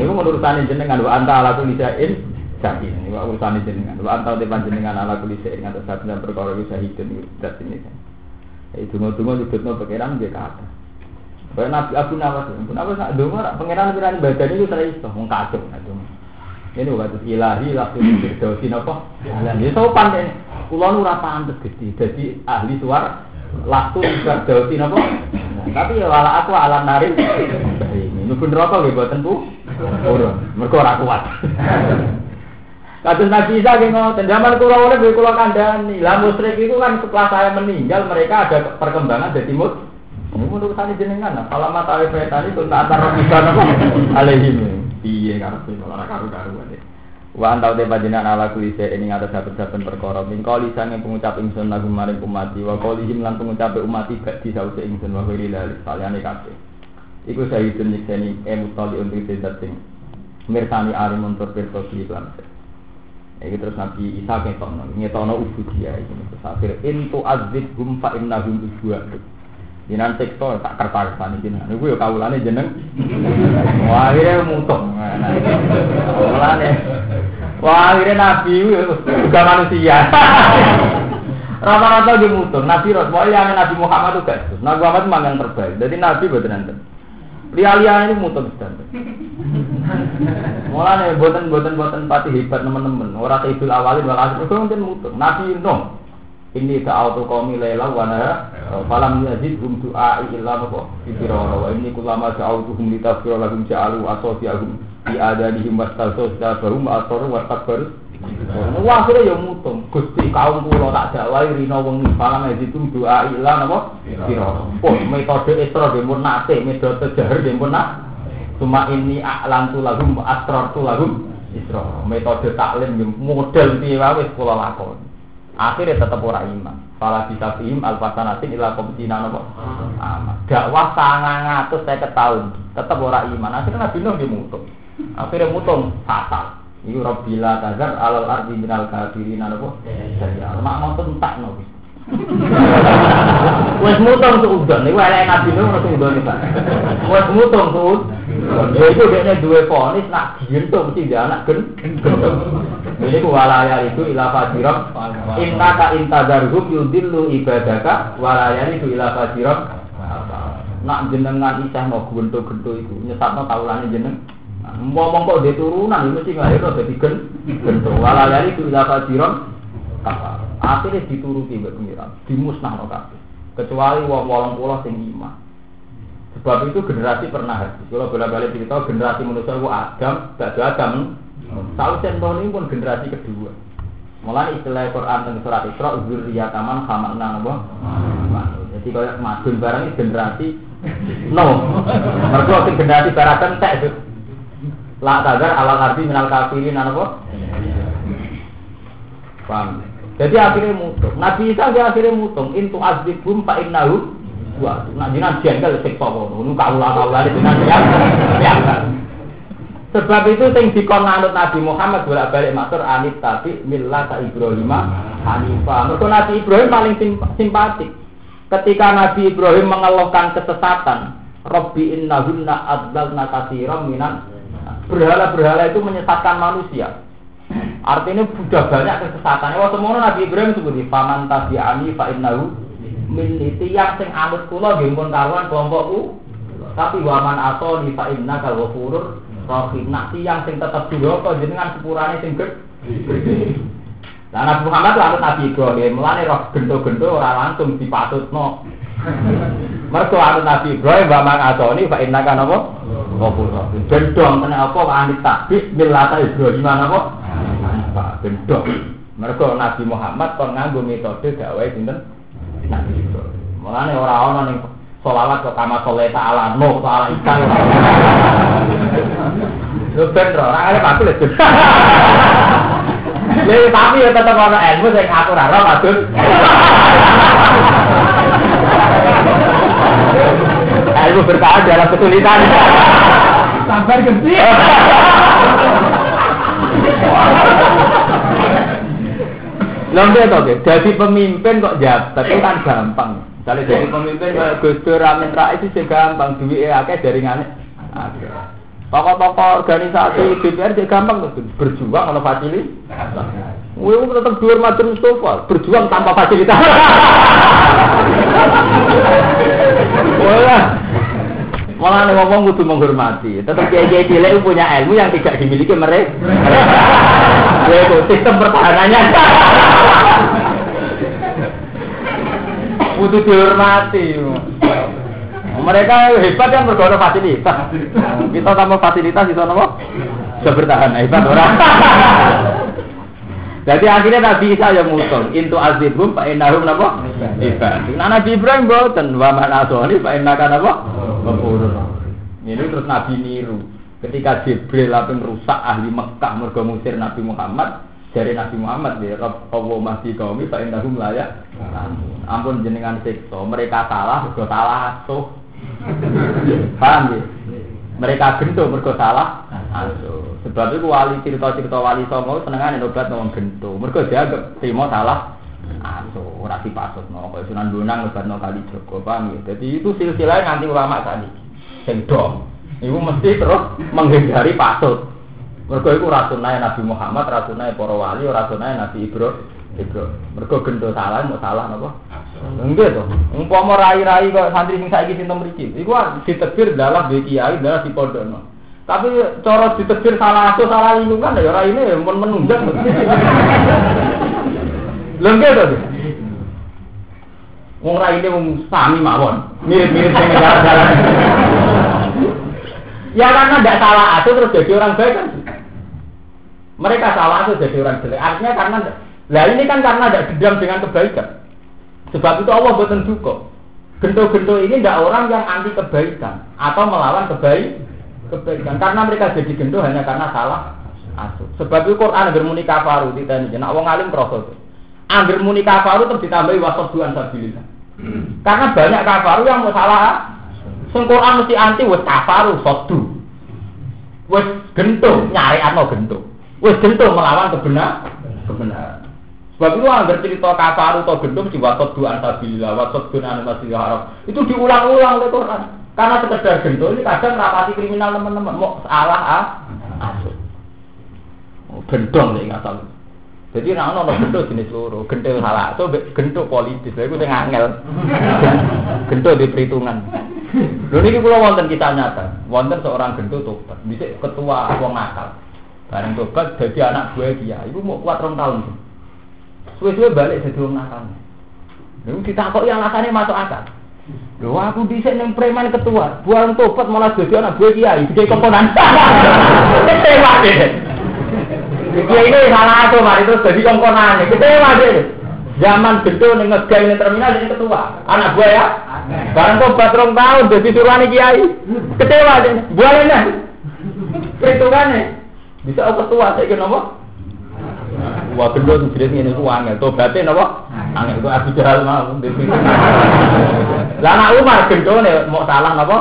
niku menurutane jenengan wa anta ala kulli syai'in syahid. Niku urusane jenengan wa anta te panjenengan ala kulli syai'in. Ngatos saben perkara iku syahidun niku dat ini. Itu donga-donga nyebutno pangeran nggih kata Kaya Nabi Abu Nawas, Abu Nawas nak donga pangeran pirani badan itu saya iso wong kacau donga. Ini bukan ilahi langsung berdosi nopo. Ini sopan deh. Kulo nu ora pantes gede. Jadi ahli suara laku berdosi nopo. Tapi ya wala aku ala nari. Ini nu bener apa nggih boten Bu? Urun. Mergo ora kuat. Kados Nabi Isa ki ngoten, zaman kula urip kula kandhani. Lah musyrik itu kan setelah saya meninggal mereka ada perkembangan dari timur. Ini menurut saya jenengan, kalau mata tadi itu tak antar bisa apa? Alaihim. Iya karepe ora karu-karuan. Wa antau te panjenengan ala kulise ini ngatas saben-saben perkara. Min kali sange pengucap ingsun lagu maring umat wa qalihim lan pengucap umat gak di sause ingsun wa kiri lali saliyane kabeh. Iku sahidun nyekseni emutali untuk tidak sing mirsani ari muntur pirsa iklan. Iki terus Nabi Isa ngetokno, ngetokno ubudiyah iki. Terus akhir intu azib hum fa innahum ibadu. Jinan sektor tak kertas-kertas ini Ini gue kawulane jeneng. Wah akhirnya mutung. Kawulane. Wah akhirnya nabi juga manusia. Rata-rata dia mutung. Nabi Rasul yang Nabi Muhammad itu gak Nabi Muhammad memang yang terbaik. Jadi Nabi betul nanti. Lia-lia ini mutung standar. Mulane boten-boten boten pati hebat teman-teman. Orang idul awalin wal akhir itu mungkin mutung. Nabi itu ini auto komi lela wana falam yazid hum doa illa napa firara wa ini kulama sa'autuhum litafira lahum ja'alu asofiyahum di adanihim wastalsostabahum asor wastakbar Wah, akhirnya ya mutung. Gusti kaum kula tak dakwai rina wengi falam yazid hum doa illa napa firara. Oh, metode isra dempun nate, metode jahar dempun nak. Cuma ini aklan tulahum asrar tulahum isra. Metode taklim model piye wae kula lakoni. Akhirnya tetap orang iman. Fala bisa fihim alfasanatin ila komtina nopo. Amat. Dakwah sangat ngatus saya ketahuan, tetap orang iman. Akhirnya Nabi Nuh dimutung. Akhirnya mutung fatal. Iku Rabbila tazar alal ardi minal kafirin nopo. Jadi mak ngoten tak nopo. (laughs) Wes mutong tuh udah nih, wae nabi nuh udah nih pak. Wes mutong tuh, ya itu dia dua ponis nak gitu mesti dia anak gen. Ini walaya itu ilah fajirok. Inta ka inta darhub yudillu ibadaka walaya itu ilah fajirok. Nak jenengan isah mau gento gento itu nyesatno taulane jeneng. Ngomong kok dia turunan, mesti nggak ada jadi gen. Gento walaya itu ilah fajirok. Akhirnya dituruti mbak pengiran, dimusnah kabeh. Kecuali wong wolong pulau sing iman. Sebab itu generasi pernah habis. Kalau bolak-balik cerita generasi manusia itu Adam, gak Adam. Tahu contoh ini pun generasi kedua. Mulai istilah Quran dan surat Isra taman khamakna napa? Jadi kalau madun barang ini generasi no. Mergo generasi barang entek itu. La tagar ala arti minal kafirin napa? Paham? Jadi akhirnya mutung. Nabi Isa dia akhirnya mutung. Intu azibum pak innahu. Wah, nak jinan jengkel seksa kono. Nu kaula kaula itu nanti ya. Sebab itu sing dikon anut Nabi Muhammad bolak-balik matur anit tapi millata Ibrahim Hanifah. Mergo Nabi Ibrahim paling simpatik. Ketika Nabi Ibrahim mengeluhkan kesesatan, Robbi innahunna adlalna katsiran minan berhala-berhala itu menyesatkan manusia. Artinya sudah banyak kesesatan. Wah semono Nabi Ibrahim sebut paman tabi'ani fa innahu min yang sing anut kula nggih pun karuan kelompokku. Tapi waman ato di fa inna kal ghafurur rahim. Nak yang sing tetep duraka jenengan sepurane sing gede. Lah Nabi Muhammad lalu Nabi Ibrahim, mulane roh gento-gento ora langsung dipatutno. Mergo anu Nabi Ibrahim wa man atoni fa inna kana apa? Rahim. Gendong kena apa anit takbis millata Ibrahim apa? Pak gendong. Mereka Nabi Muhammad kon nganggo metode gawe sinten? Nabi Ibrahim. Mulane ora ana ning sholawat kok kama soleta ala no ala ikan. Ben ora ora aku. Lha tapi ya tetep ana ilmu sing aku ora ora maksud. Ilmu bertahan dalam kesulitan. (laughs) Sabar gede. (laughs) Tahu jadi pemimpin kok jabat itu kan gampang. Misalnya jadi pemimpin kayak Gus Dur, Amin Rais itu gampang, duit akeh jaringannya. Tokoh-tokoh organisasi DPR juga gampang berjuang kalau fasilitas. Wih, tetap dihormati Mustafa, berjuang tanpa fasilitas. Wah, malah nih ngomong kudu menghormati. Tetap kiai cilik punya ilmu yang tidak dimiliki mereka. Ya itu sistem pertahanannya. Kudu dihormati. Mereka hebat kan berguna fasilitas. Kita tambah fasilitas itu apa? Bisa bertahan hebat orang. (laughs) Jadi akhirnya Nabi Isa yang mutung, intu azibum pak enahum napa? Ibadah. Nah Nabi Ibrahim boten wa man asoni pak enakan napa? Ngapura. Ini terus Nabi niru. Ketika Jibril lapeng rusak ahli Mekah mergo musir Nabi Muhammad, dari Nabi Muhammad ya Allah masih kaumi pak enahum layak. Ampun jenengan siksa, mereka salah, mergo salah asuh. Paham ya? Mereka gento mergo salah. Sebab itu wali cerita-cerita wali songo senengane obat ngomong gento. Mergo dianggap terima salah asuh, ora dipasutno. Kaya Sunan Bonang obatno kali Joko, paham ya? Jadi itu silsilah nganti ulama tadi. Sing. Iku mesti terus menghindari pasut. Mergo iku rasunane Nabi Muhammad, rasunane para wali, rasunane Nabi Ibrahim. Ibrahim. Mergo gento salah, mau salah napa? Enggak tuh. Umpama rai-rai kok santri sing saiki sinten mriki. Iku ditegur dalam be kiai, dalam di pondokno. Tapi cara ditegur salah asuh salah lingkungan ya ora ini men menunjang. (laughs) Lengke to. Wong ra ini wong sami mawon. Mirip-mirip sing jalan-jalan. Ya karena tidak salah asuh terus jadi orang baik kan. Mereka salah asuh jadi orang jelek. Artinya karena lah ini kan karena tidak dendam dengan kebaikan. Sebab itu Allah buatan duka. Gento-gento ini tidak orang yang anti kebaikan atau melawan kebaik kebaikan. Karena mereka jadi gento hanya karena salah asuh. Sebab itu Quran agar muni kafaru ditanya. Nak wong alim kroso. Agar muni kafaru terus ditambahi duan sabilillah. Karena banyak kafaru yang mau salah. Sing Quran mesti anti wes kafaru sodu. Wes gento nyari ano gento. Wes gento melawan kebenar kebenaran. Sebab itu anggar cerita kafaru atau gendum di wasot dua ansabilillah, wasot dua masjidil haram. Itu diulang-ulang oleh Quran. Karena sekedar gendum ini kadang rapati kriminal teman-teman. Mau salah ah, gendong nih nggak tahu. Jadi nah ono gendong jenis loro, gendong salah, itu gendong politis. Lalu itu ngangel. (laughs) Gendong di perhitungan. Lalu ini kalau wonten kita nyata, wonten seorang gendong tobat, bisa ketua wong nakal. Bareng tobat jadi anak gue dia, ibu mau kuat rong tahun. Suwe-suwe balik jadi wong nakal. Lalu yang alasannya masuk akal. Lho aku dhisik ning preman ketua, buang tobat malah jadi anak gue kiai, gede komponan. (laughs) Kecewa deh. Kiai ini salah aku, mari terus jadi komponan. Kecewa deh. Zaman gede ning ngegai ning terminal jadi ketua. Anak gue ya. Barang tobat rong tahun jadi suruhane kiai. Kecewa deh. Buang ini. Perhitungannya. Bisa ketua saya kenapa? Wah gendut jenis ini ku angel. Tobaté napa? Angel itu Abu Jahal mau. Lah anak Umar gendone mau salah napa?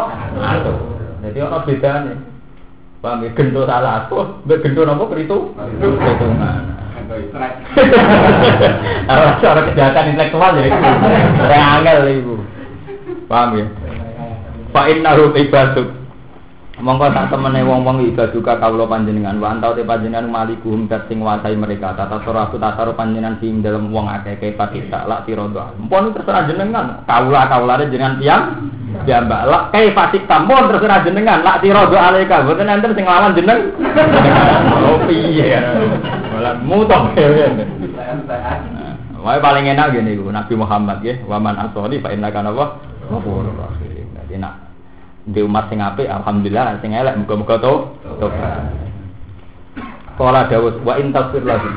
Jadi ono bedane. Paham ya gendut salah aku, mbek gendut napa kritu? Perhitungan. (laughs) Cara cara kejahatan intelektual ya itu. Ora angel iku. Paham ya? Fa innahu ibaduk Mongko tak temene wong-wong ibaduka kawula panjenengan wa antau te panjenengan malikuhum dat sing nguasai mereka tata suraku tata panjenengan sing dalam wong akeh ke patita lak tirodo. Mpun terserah jenengan kawula kawulane jenengan tiang ya mbak lak kai fatik tampon terserah jenengan lak tirodo alika boten enten sing lawan jeneng. (laughs) Oh piye. Malah mutong. Wae paling enak gini Nabi Muhammad ya, waman asoli fa inna kana wa ghafurur rahim. Di umat sing apik alhamdulillah sing elek muga-muga to tobat. Kala Dawud wa in tasfir lagi.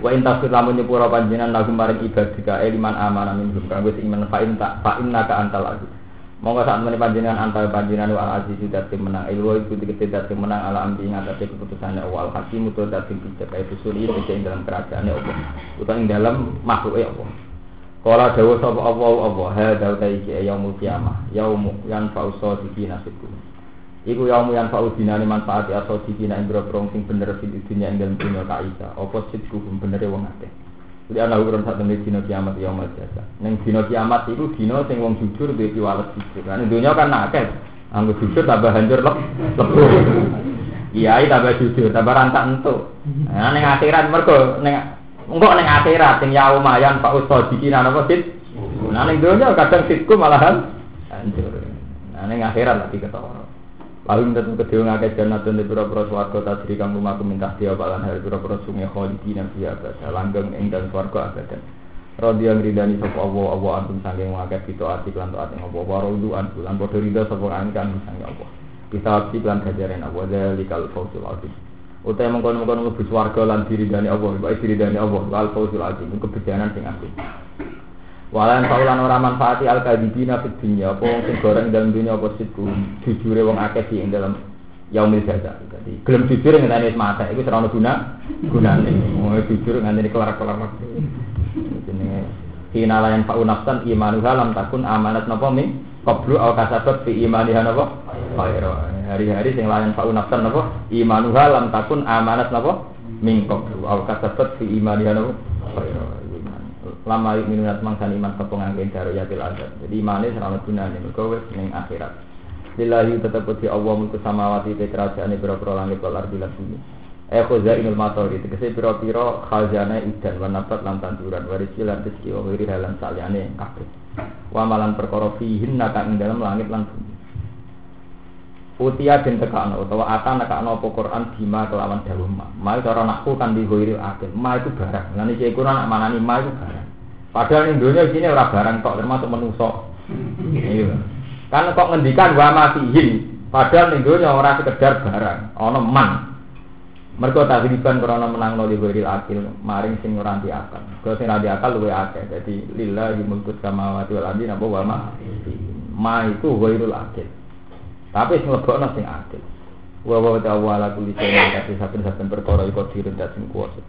Wa in tasfir lamun nyepura panjenengan lagu maring ibadika eliman amana min hum kanggo sing iman fa in ta fa inna ka antal lagi Monggo saat meneh panjenengan antal panjenengan wal aziz dat menang ilmu itu dikete dat menang ala ambi ngatasi keputusannya wal hakim itu dat bijak itu suri itu dalam kerajaannya Allah. Utawa ing dalam makhluk Allah Kala dawa sapa Allah Allah hadza ta iki yaumul kiamah yaum yang fa'u sadiqina nasibku Iku yaum yang fa'u dinane manfaat ya sadiqina ing boro sing bener fil dunya ing dalem dunya ka isa apa sidku wong akeh Jadi ana ukuran satu nih dino kiamat ya umat biasa. Neng dino kiamat itu dino sing wong jujur duwe piwales jujur. Kan dunia kan akeh. Anggo jujur tambah hancur lep lebur. Iya, tambah jujur, tambah rantak entuk. Nah ning akhirat mergo ning engko ning akhirat sing ya lumayan Pak Ustaz dikinan apa sih? Nah ning dunia kadang sitku malahan hancur. Nah ning akhirat lagi ketara. Lalu tentu kedua ngakai jannatun di pura-pura swarga tasri kang rumahku minta dia balan hari pura-pura sungai kholidi dan dia abada langgeng ing dan swarga abada Rodi yang ridani sopo Allah Allah antum sangking ngakai fito ati klan to ati Allah warodu antum lan bodoh ridho sopo angkan sangking Allah kita abdi klan gajarin Allah dari kal fausul azim Utai mengkono-mengkono lebih swarga lan diridani Allah. Baik diridani Allah. Kal fausul azim. Kebejanan sing agung Walan saulan ora manfaati al kadibina fid dunya. Apa wong sing goreng dalam dunya apa sitku jujure wong akeh di ing dalam yaumil jaza. Jadi gelem jujur ngenteni wis iku ora ono guna gunane. Wong jujur ngenteni kelar-kelar waktu. Jenenge Hina layan fa'u nafsan imanuha takun amanat napa min qablu aw kasabat fi imaniha napa? Khaira. Hari-hari sing layan fa'u nafsan napa imanuha lam takun amanat napa min qablu aw kasabat fi imaniha napa khaira lama minunat mangsan iman kepungan ke daro yatil adab jadi imannya serana gunanya mereka wes ning akhirat. Lillahi tetap di Allah mulku samawati te kerajaan biro-biro langit wal ardi bumi. Eh khoza inul matori tegese biro-biro khazana idan wa nabat lan tanduran warisi lan rezeki wa wiri halan saliyane kabeh. Wa malan perkara fihin naka dalam langit lan Utia bin tekano utawa ata nekano apa Quran bima kelawan dawuh ma. Ma cara nakku kan dihoiri akeh. Ma itu barang. Lan iki Quran nak manani ma itu barang. Padahal ning dunia sini ora barang kok termasuk menungso. Iya. Kan kok ngendikan wa matihin. Padahal ning dunia ora sekedar barang, ana man. Mergo takriban krana menang di wiril akil, maring sing ora anti akal. Kalau sing anti akal luwe akeh. Dadi lillahi mulku samawati wal ardi napa wa ma. Ma itu wirul akil. Tapi sing lebokno sing adil. Wa wa ta'ala kulli shay'in kasih saben-saben perkara iku dirun sing kuwasa.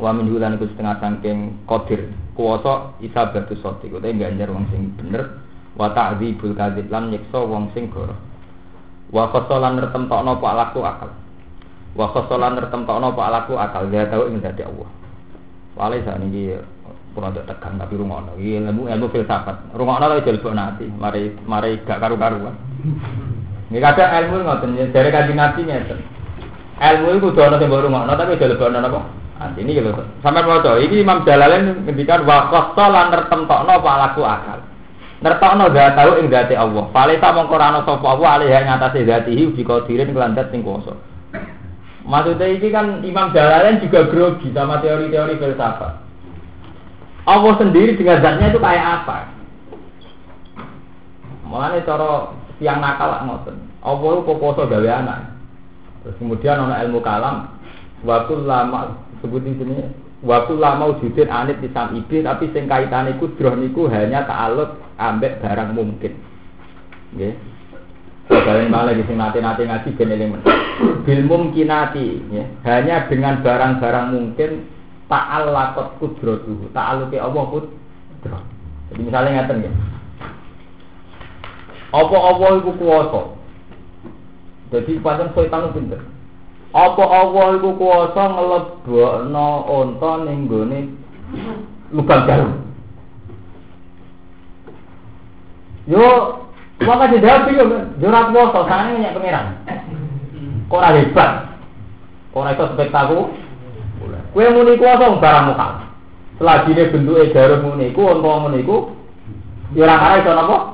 Wa min hulan iku setengah saking qadir kuwasa isabatu soti kowe ganjar wong sing bener wa ta'dzibul kadzib lan nyiksa wong sing goro. Wa khosolan nertemtokno pak laku akal. Wa khosolan nertemtokno pak laku akal dia tahu ing dadi Allah. Wale sakniki kurang tak tegang tapi rungokno. Iki ilmu ilmu filsafat. Rungokno lho jelebok nanti. Mari mari gak karu-karuan. Ini kadang ilmu ngoten ya, dari kanjeng Nabi ngeten. Ilmu itu kudu ana sing mbok rungokno tapi aja lebokno napa? Nanti ini gitu. Sampai mau coba, ini Imam Jalalain ngendikan wa qasta nertentokno apa laku akal. Nertokno gak tahu ing dati Allah. Ora ana sapa Allah alih ing atase datihi bi qadirin kelandat sing kuwasa. Maksudnya ini kan Imam Jalalain juga grogi sama teori-teori filsafat. Allah sendiri dengan zatnya itu kayak apa? Mulane cara tiang nakal ngoten. Apa lu poso gawe anak. Terus kemudian ana ilmu kalam waktu lama sebutin sini waktu lama wujudin anit di ibi tapi sing kaitane kudroh hanya ta'aluk ambek barang mungkin. Nggih. Kalian malah di sini nanti ngaji ben eling Bil mungkinati ya. Hanya dengan barang-barang mungkin ta'allaqat qudratuhu. Ta'alluqi Allah kudroh. Jadi misalnya ngaten ya. Apa-apa iku kuwasa. Jadi pancen setan pinter. Apa Allah iku kuwasa nglebokno unta ning gone lubang jarum. Yo, maka dijawab yo, yo ora kuwasa sanane nyek pangeran. Kok ora hebat. Ora iso spektakuler. Kowe muni kuwasa barang muka. Selagi ini bentuknya jarum muni iku, unta muni iku, yo ora kara iso napa?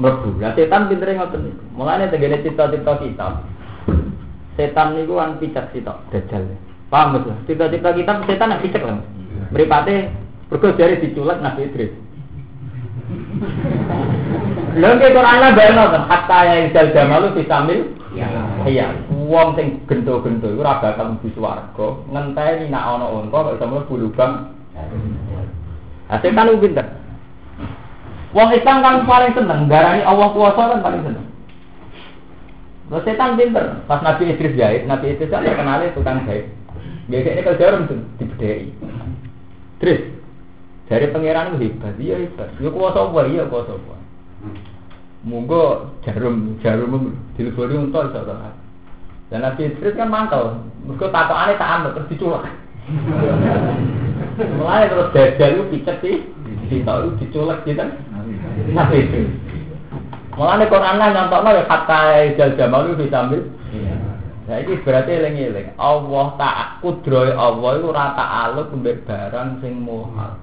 mlebu. Lah setan pintere ngoten niku. Mulane tengene cita-cita kita. Setan niku kan picak sitok dajal. Paham betul? Cita-cita kita setan nak picak lah. Mripate mergo jare diculek Nabi Idris. Lha nek Quran lah bayangno kan hatta ya idal jamalu fisamil iya. Wong sing gento-gento iku ora bakal mlebu swarga, ngenteni nak ana unta kok iso mlebu lubang. Ah setan ku pinter. Wong Islam kan paling seneng, darani Allah kuasa kan paling seneng. Lo setan pinter, pas Nabi Idris jahit, Nabi Idris kan terkenal tukang jahit. Biasanya kalau jarum dibedai. Terus dari pangeran itu hebat, iya hebat. Ya kuasa apa, iya kuasa apa. Monggo jarum jarum dilebori untuk iso Dan Nabi Idris kan mantel, mergo takokane tak ambek terus diculak. (laughs) Mulai terus dajal itu picet sih, kita itu diculek gitu. Nabi itu. Mulai Quran lah nyontokno ya kata jal jamal itu bisa ambil. Nah ini berarti eling-eling. Allah tak kudroy Allah itu rata aluk mbek barang sing muhal.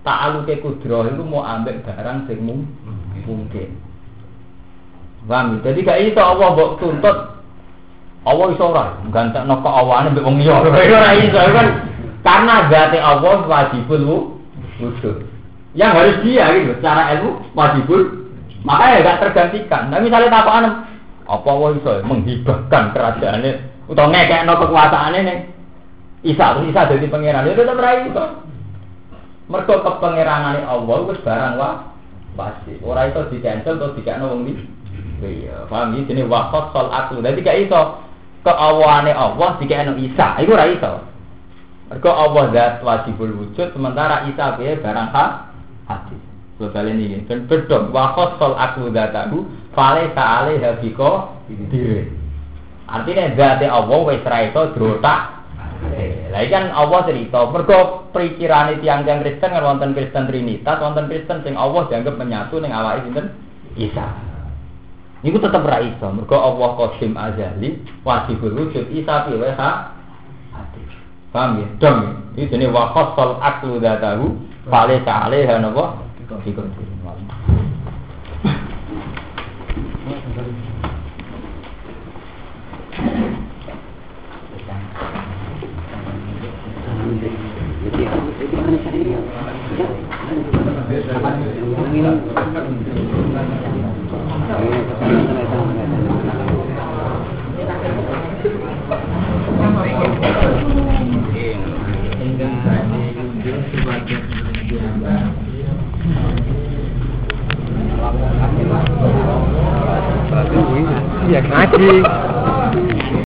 Tak aluke kudroy itu mau ambil barang sing mungkin. Paham? ya? Jadi gak itu Allah mbok tuntut Allah iso ora gantekno kok awane mbek wong liya. (laughs) Ora iso kan karena zati Allah wajibul wujud. Yang harus dia gitu, secara ilmu wajibul makanya gak tergantikan. Nah misalnya tapakan apa Allah iso menghibahkan kerajaannya atau ngekekno kekuasaannya nih Isa terus Isa jadi pangeran itu tetap rai itu. Mergo kepangeranane Allah wis barang wah pasti. Ora itu di cancel atau dikakno wong iki. Iya, paham iki jenenge waqat sol aku. Dadi gak iso keawane Allah dikakno Isa. Iku ora iso. Mergo Allah zat wajibul wujud sementara Isa piye barang hak hati. Kalian ini kan bedom wakot sol aku datahu fale saale habiko diri. Artinya zat Allah wis ra iso drotak. Lah kan Allah cerita mergo pikirane tiang-tiang Kristen kan wonten Kristen Trinitas, wonten Kristen sing Allah dianggap menyatu ning awake sinten Isa. Niku tetep ra iso mergo Allah qadim azali wajibul wujud Isa piye wae hak Paham ya? Dom. Ini jenis wakot sol aklu datahu. Fale kale ya nopo. Ikut Ya ngaji.